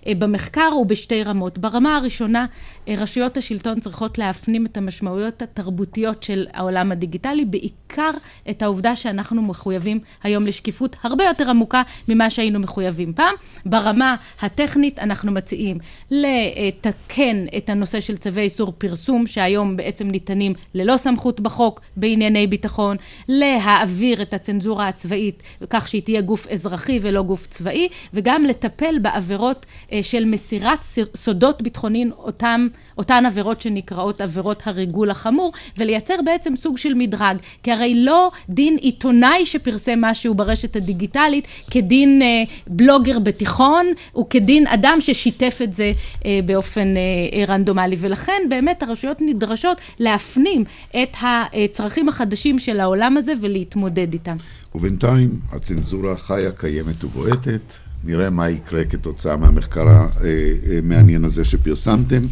אה, במחקר הוא בשתי רמות. ברמה הראשונה, אה, רשויות השלטון צריכות להפנים את המשמעויות התרבותיות של העולם הדיגיטלי, בעיקר את העובדה שאנחנו מחויבים היום לשקיפות הרבה יותר עמוקה ממה שהיינו מחויבים פעם. ברמה הטכנית אנחנו מציעים לתקן את הנושא של צווי איסור פרסום, שהיום בעצם ניתנים ללא סמכות בחוק בענייני ביטחון, להעביר את הצנזורה הצבאית כך שהיא תהיה גוף אזרחי ולא גוף צבאי, וגם לטפל בעבירות אה, של מסירת סודות ביטחוניים אותם אותן עבירות שנקראות עבירות הריגול החמור, ולייצר בעצם סוג של מדרג. כי הרי לא דין עיתונאי שפרסם משהו ברשת הדיגיטלית כדין אה, בלוגר בתיכון, וכדין אדם ששיתף את זה אה, באופן רנדומלי. ולכן באמת הרשויות נדרשות להפנים את הצרכים החדשים של העולם הזה ולהתמודד איתם. ובינתיים הצנזורה חיה, קיימת ובועטת. נראה מה יקרה כתוצאה מהמחקר המעניין הזה שפרסמתם.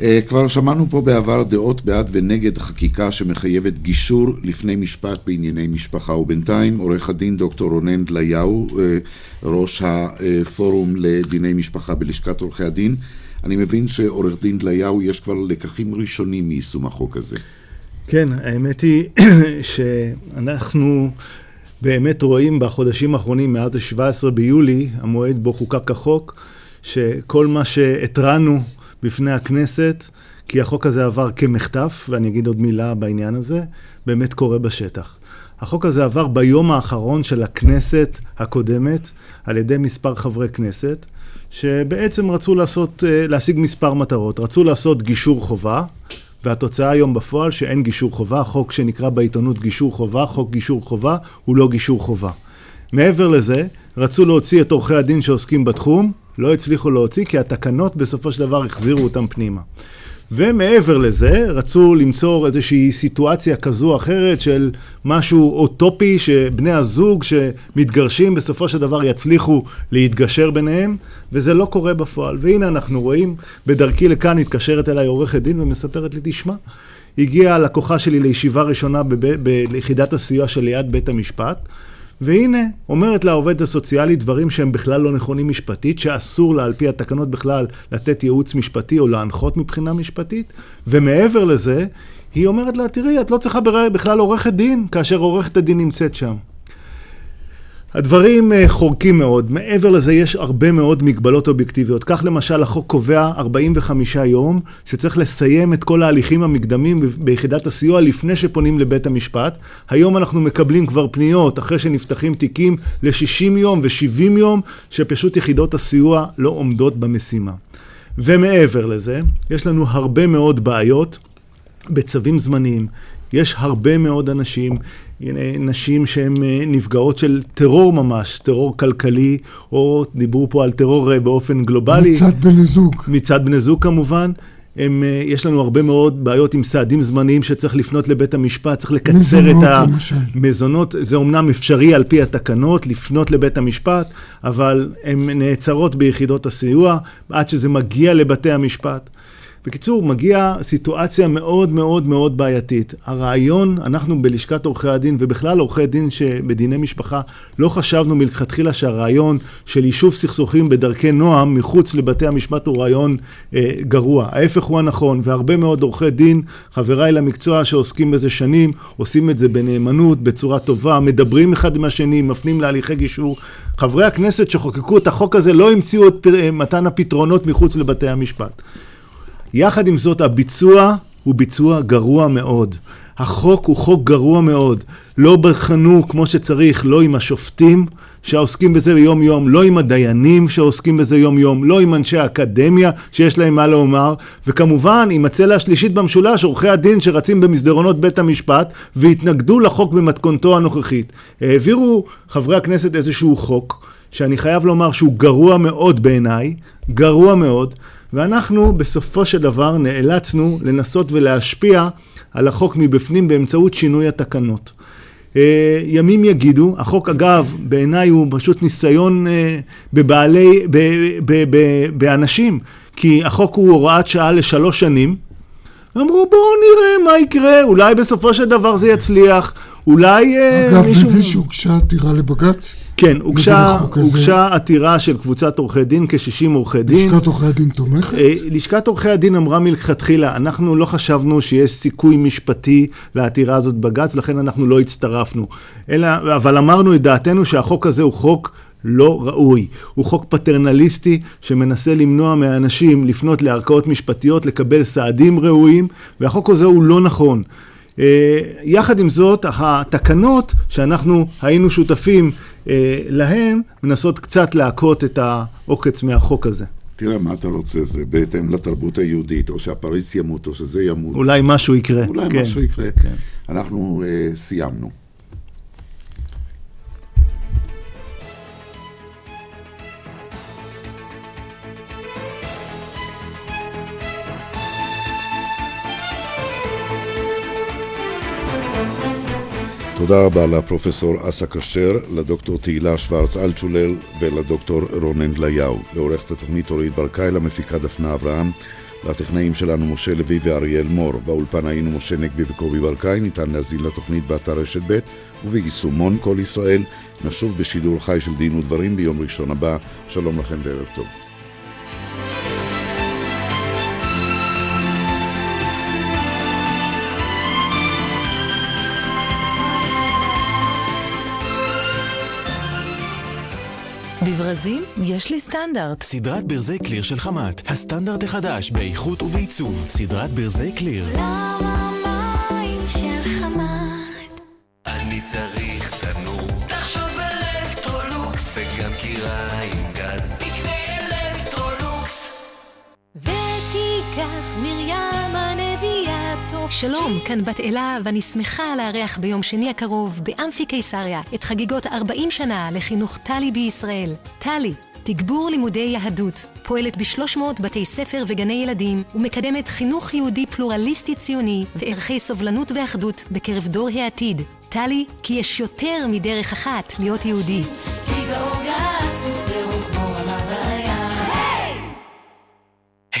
אה, כבר שמענו פה בעבר דעות בעד ונגד חקיקה שמחייבת גישור לפני משפט בענייני משפחה, ובינתיים עורך הדין דוקטור רונן דליהו, אה, ראש הפורום לדיני משפחה בלשכת עורכי הדין, אני מבין שעורך דין דליהו יש כבר לקחים ראשונים מיישום החוק הזה. כן, האמת היא שאנחנו באמת רואים בחודשים האחרונים, מאז ה-17 ביולי, המועד בו חוקק החוק, שכל מה שהתרענו בפני הכנסת, כי החוק הזה עבר כמחטף, ואני אגיד עוד מילה בעניין הזה, באמת קורה בשטח. החוק הזה עבר ביום האחרון של הכנסת הקודמת על ידי מספר חברי כנסת, שבעצם רצו לעשות, אה, להשיג מספר מטרות. רצו לעשות גישור חובה, והתוצאה היום בפועל שאין גישור חובה. חוק שנקרא בעיתונות גישור חובה, חוק גישור חובה הוא לא גישור חובה. מעבר לזה, רצו להוציא את עורכי הדין שעוסקים בתחום, לא הצליחו להוציא כי התקנות בסופו של דבר החזירו אותם פנימה. ומעבר לזה, רצו למצוא איזושהי סיטואציה כזו או אחרת של משהו אוטופי, שבני הזוג שמתגרשים בסופו של דבר יצליחו להתגשר ביניהם, וזה לא קורה בפועל. והנה אנחנו רואים, בדרכי לכאן התקשרת אליי עורכת דין ומספרת לי, תשמע, הגיעה הלקוחה שלי לישיבה ראשונה. ביחידת הסיוע שליד בית המשפט, והנה, אומרת לה העובדת הסוציאלית דברים שהם בכלל לא נכונים משפטית, שאסור לה על פי התקנות בכלל לתת ייעוץ משפטי או להנחות מבחינה משפטית, ומעבר לזה, היא אומרת לה, תראי, את לא צריכה בכלל עורכת דין, כאשר עורכת הדין נמצאת שם. הדברים אה, חורקים מאוד. מעבר לזה יש הרבה מאוד מגבלות אובייקטיביות. כך למשל החוק קובע 45 יום שצריך לסיים את כל ההליכים המקדמים ביחידת הסיוע לפני שפונים לבית המשפט. היום אנחנו מקבלים כבר פניות אחרי שנפתחים תיקים ל-60 יום ו-70 יום שפשוט יחידות הסיוע לא עומדות במשימה. ומעבר לזה, יש לנו הרבה מאוד בעיות בצווים זמניים. יש הרבה מאוד אנשים נשים שהן אה, נפגעות של טרור ממש, טרור כלכלי, או דיברו פה על טרור אה, באופן גלובלי. מצד בני זוג. מצד בני זוג כמובן. הם, אה, יש לנו הרבה מאוד בעיות עם סעדים זמניים שצריך לפנות לבית המשפט, צריך לקצר מזונות, את המזונות. זה אומנם אפשרי על פי התקנות, לפנות לבית המשפט, אבל הן נעצרות ביחידות הסיוע עד שזה מגיע לבתי המשפט. בקיצור, מגיעה סיטואציה מאוד מאוד מאוד בעייתית. הרעיון, אנחנו בלשכת עורכי הדין, ובכלל עורכי דין שבדיני משפחה, לא חשבנו מלכתחילה שהרעיון של יישוב סכסוכים בדרכי נועם מחוץ לבתי המשפט הוא רעיון אה, גרוע. ההפך הוא הנכון, והרבה מאוד עורכי דין, חבריי למקצוע שעוסקים בזה שנים, עושים את זה בנאמנות, בצורה טובה, מדברים אחד עם השני, מפנים להליכי גישור. חברי הכנסת שחוקקו את החוק הזה לא המציאו את אה, מתן הפתרונות מחוץ לבתי המשפט. יחד עם זאת, הביצוע הוא ביצוע גרוע מאוד. החוק הוא חוק גרוע מאוד. לא בחנו כמו שצריך, לא עם השופטים שעוסקים בזה יום יום, לא עם הדיינים שעוסקים בזה יום יום, לא עם אנשי האקדמיה שיש להם מה לומר, וכמובן עם הצלע השלישית במשולש, עורכי הדין שרצים במסדרונות בית המשפט והתנגדו לחוק במתכונתו הנוכחית. העבירו חברי הכנסת איזשהו חוק, שאני חייב לומר שהוא גרוע מאוד בעיניי, גרוע מאוד. ואנחנו בסופו של דבר נאלצנו לנסות ולהשפיע על החוק מבפנים באמצעות שינוי התקנות. אה, ימים יגידו, החוק אגב בעיניי הוא פשוט ניסיון אה, בבעלי, ב, ב, ב, באנשים, כי החוק הוא הוראת שעה לשלוש שנים. אמרו בואו נראה מה יקרה, אולי בסופו של דבר זה יצליח, אולי אה, אגב, מישהו... אגב, נדמה שהוגשה עתירה לבג"ץ? כן, הוגשה, הוגשה עתירה של קבוצת עורכי דין, כ-60 עורכי דין. לשכת עורכי הדין תומכת? אה, לשכת עורכי הדין אמרה מלכתחילה, אנחנו לא חשבנו שיש סיכוי משפטי לעתירה הזאת בג"ץ, לכן אנחנו לא הצטרפנו. אלא, אבל אמרנו את דעתנו שהחוק הזה הוא חוק לא ראוי. הוא חוק פטרנליסטי שמנסה למנוע מהאנשים לפנות לערכאות משפטיות, לקבל סעדים ראויים, והחוק הזה הוא לא נכון. אה, יחד עם זאת, התקנות שאנחנו היינו שותפים אה, להן, מנסות קצת להכות את העוקץ מהחוק הזה. תראה מה אתה רוצה, זה בהתאם לתרבות היהודית, או שהפריץ ימות, או שזה ימות. אולי משהו יקרה. אולי כן, משהו יקרה. כן. אנחנו uh, סיימנו. תודה רבה לפרופסור אסא כשר, לדוקטור תהילה שוורץ אלטשולר ולדוקטור רונן דליהו, לעורכת התוכנית אורית ברקאי, למפיקה דפנה אברהם, לטכנאים שלנו משה לוי ואריאל מור, באולפן היינו משה נגבי וקובי ברקאי, ניתן להזין לתוכנית באתר רשת ב' וביישומון כל ישראל. נשוב בשידור חי של דין ודברים ביום ראשון הבא. שלום לכם וערב טוב. בברזים יש לי סטנדרט. סדרת ברזי קליר של חמת, הסטנדרט החדש באיכות ובעיצוב. סדרת ברזי קליר. למה מים של חמת? אני צריך תנור. תחשוב אלקטרולוקס. וגם קירה שלום, כאן בת אלה, ואני שמחה לארח ביום שני הקרוב באמפי קיסריה את חגיגות 40 שנה לחינוך טלי בישראל. טלי, תגבור לימודי יהדות, פועלת ב-300 בתי ספר וגני ילדים ומקדמת חינוך יהודי פלורליסטי ציוני וערכי סובלנות ואחדות בקרב דור העתיד. טלי, כי יש יותר מדרך אחת להיות יהודי. כי גאוגה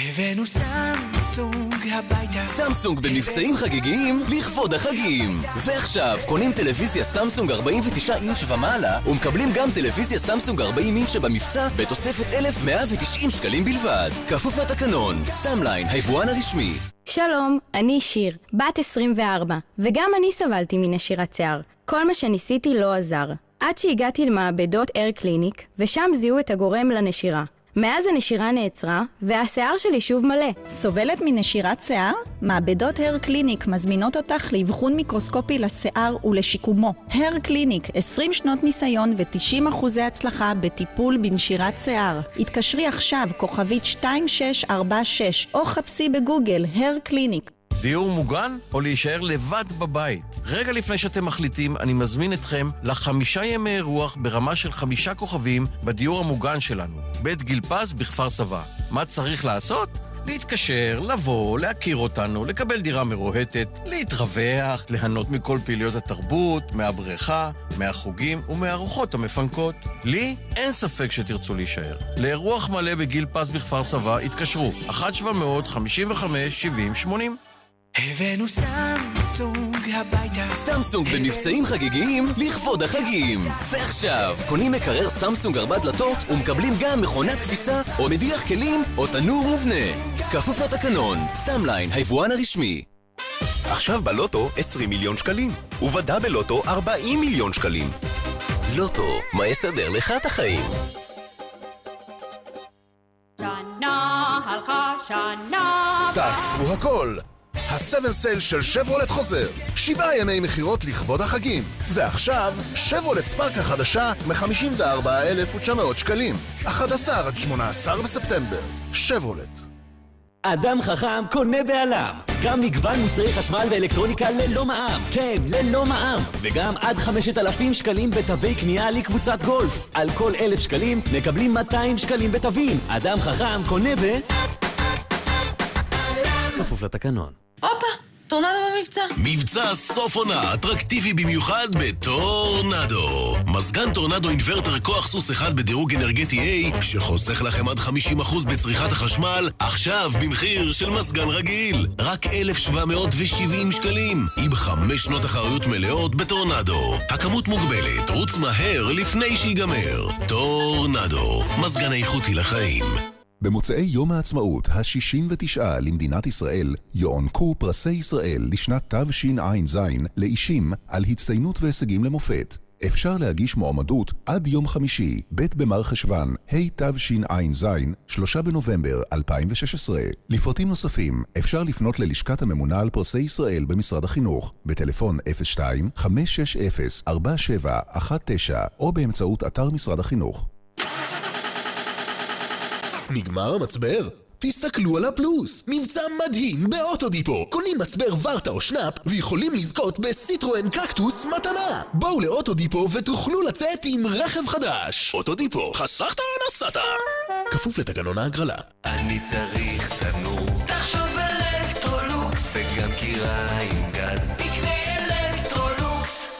הבאנו סמסונג הביתה. סמסונג במבצעים חגיגיים לכבוד החגים. ועכשיו, קונים טלוויזיה סמסונג 49 אינץ' ומעלה, ומקבלים גם טלוויזיה סמסונג 40 אינץ' שבמבצע בתוספת 1,190 שקלים בלבד. כפוף לתקנון, סאמליין, היבואן הרשמי. שלום, אני שיר, בת 24, וגם אני סבלתי מנשירת שיער. כל מה שניסיתי לא עזר. עד שהגעתי למעבדות Hair Clinic, ושם זיהו את הגורם לנשירה. מאז הנשירה נעצרה, והשיער שלי שוב מלא. סובלת מנשירת שיער? מעבדות Hair Clinic מזמינות אותך לאבחון מיקרוסקופי לשיער ולשיקומו. Hair Clinic, 20 שנות ניסיון ו-90 אחוזי הצלחה בטיפול בנשירת שיער. התקשרי עכשיו, כוכבית 2646, או חפשי בגוגל Hair Clinic. דיור מוגן או להישאר לבד בבית? רגע לפני שאתם מחליטים, אני מזמין אתכם לחמישה ימי אירוח ברמה של חמישה כוכבים בדיור המוגן שלנו, בית גיל פז בכפר סבא. מה צריך לעשות? להתקשר, לבוא, להכיר אותנו, לקבל דירה מרוהטת, להתרווח, ליהנות מכל פעילויות התרבות, מהבריכה, מהחוגים ומהארוחות המפנקות. לי אין ספק שתרצו להישאר. לאירוח מלא בגיל פז בכפר סבא התקשרו 1-700-55-70-80 הבאנו סמסונג הביתה. סמסונג במבצעים חגיגיים לכבוד החגים. ועכשיו, קונים מקרר סמסונג ארבע דלתות ומקבלים גם מכונת כביסה או מדיח כלים או תנור מובנה. כפוף לתקנון, סאמליין, היבואן הרשמי. עכשיו בלוטו 20 מיליון שקלים, ובדאבל לוטו 40 מיליון שקלים. לוטו, מה יסדר לך את החיים? שנה הלכה שנה. תעצרו הכל! ה-7 סייל של שברולט חוזר. שבעה ימי מכירות לכבוד החגים. ועכשיו, שברולט ספארק החדשה מ-54,900 שקלים. 11 עד 18 בספטמבר. שברולט. אדם חכם קונה בעלם. גם מגוון מוצרי חשמל ואלקטרוניקה ללא מע"מ. כן, ללא מע"מ. וגם עד 5,000 שקלים בתווי קנייה לקבוצת גולף. על כל 1,000 שקלים מקבלים 200 שקלים בתווים. אדם חכם קונה ב... כפוף לתקנון. הופה, טורנדו במבצע. מבצע סוף עונה אטרקטיבי במיוחד בטורנדו. מזגן טורנדו אינוורטר כוח סוס אחד בדירוג אנרגטי A שחוסך לכם עד 50% בצריכת החשמל עכשיו במחיר של מזגן רגיל. רק 1,770 שקלים עם חמש שנות אחריות מלאות בטורנדו. הכמות מוגבלת, רוץ מהר לפני שיגמר. טורנדו, מזגן איכותי לחיים. במוצאי יום העצמאות ה-69 למדינת ישראל יוענקו פרסי ישראל לשנת תשע"ז לאישים על הצטיינות והישגים למופת. אפשר להגיש מועמדות עד יום חמישי, ב' במר חשוון, התשע"ז, 3 בנובמבר 2016. לפרטים נוספים אפשר לפנות ללשכת הממונה על פרסי ישראל במשרד החינוך, בטלפון 02-560-4719 או באמצעות אתר משרד החינוך. נגמר המצבר? תסתכלו על הפלוס! מבצע מדהים באוטודיפו! קונים מצבר ורטה או שנאפ ויכולים לזכות בסיטרואן קקטוס מתנה! בואו לאוטודיפו ותוכלו לצאת עם רכב חדש! אוטודיפו, חסכת נסעת! כפוף לתקנון ההגרלה. אני צריך תנור. תחשוב אלקטרולוקס. וגם קירה עם גז. תקנה אלקטרולוקס.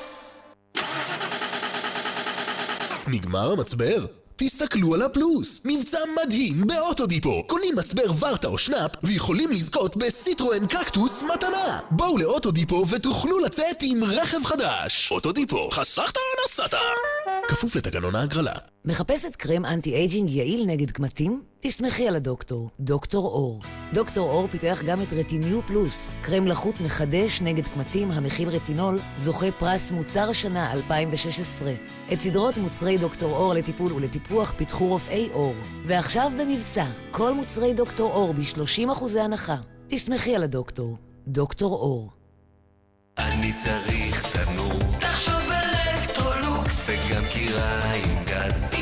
נגמר המצבר? תסתכלו על הפלוס! מבצע מדהים באוטודיפו! קונים מצבר ורטה או שנאפ ויכולים לזכות בסיטרואן קקטוס מתנה! בואו לאוטודיפו ותוכלו לצאת עם רכב חדש! אוטודיפו, חסכת נסעת! כפוף לתקנון ההגרלה. מחפשת קרם anti-aging יעיל נגד קמטים? תסמכי על הדוקטור, דוקטור אור. דוקטור אור פיתח גם את רטיניו פלוס, קרם לחות מחדש נגד קמטים המכיל רטינול, זוכה פרס מוצר השנה 2016. את סדרות מוצרי דוקטור אור לטיפול ולטיפוח פיתחו רופאי אור. ועכשיו במבצע, כל מוצרי דוקטור אור ב-30% הנחה. תסמכי על הדוקטור, דוקטור אור. אני צריך תנור. תחשוב קירה עם גז.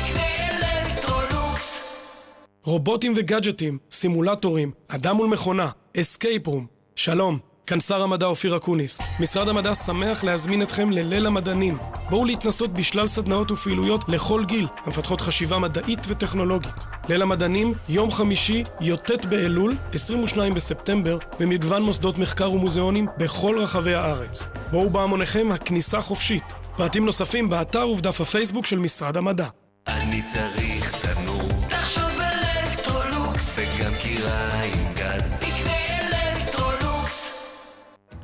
רובוטים וגאדג'טים, סימולטורים, אדם מול מכונה, escape room. שלום, כאן שר המדע אופיר אקוניס. משרד המדע שמח להזמין אתכם לליל המדענים. בואו להתנסות בשלל סדנאות ופעילויות לכל גיל, המפתחות חשיבה מדעית וטכנולוגית. ליל המדענים, יום חמישי, י"ט באלול, 22 בספטמבר, במגוון מוסדות מחקר ומוזיאונים בכל רחבי הארץ. בואו בהמוניכם, הכניסה חופשית. פרטים נוספים באתר ובדף הפייסבוק של משרד המדע. אני צריך תנור.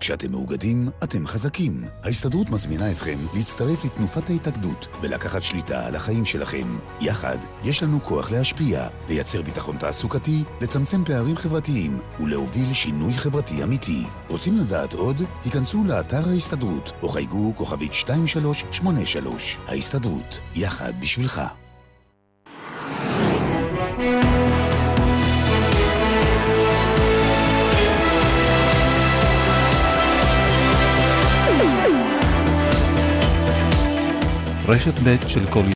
כשאתם מאוגדים, אתם חזקים. ההסתדרות מזמינה אתכם להצטרף לתנופת ההתאגדות ולקחת שליטה על החיים שלכם. יחד, יש לנו כוח להשפיע, לייצר ביטחון תעסוקתי, לצמצם פערים חברתיים ולהוביל שינוי חברתי אמיתי. רוצים לדעת עוד? היכנסו לאתר ההסתדרות או חייגו כוכבית 2383. ההסתדרות, יחד בשבילך. רשת ב' של כל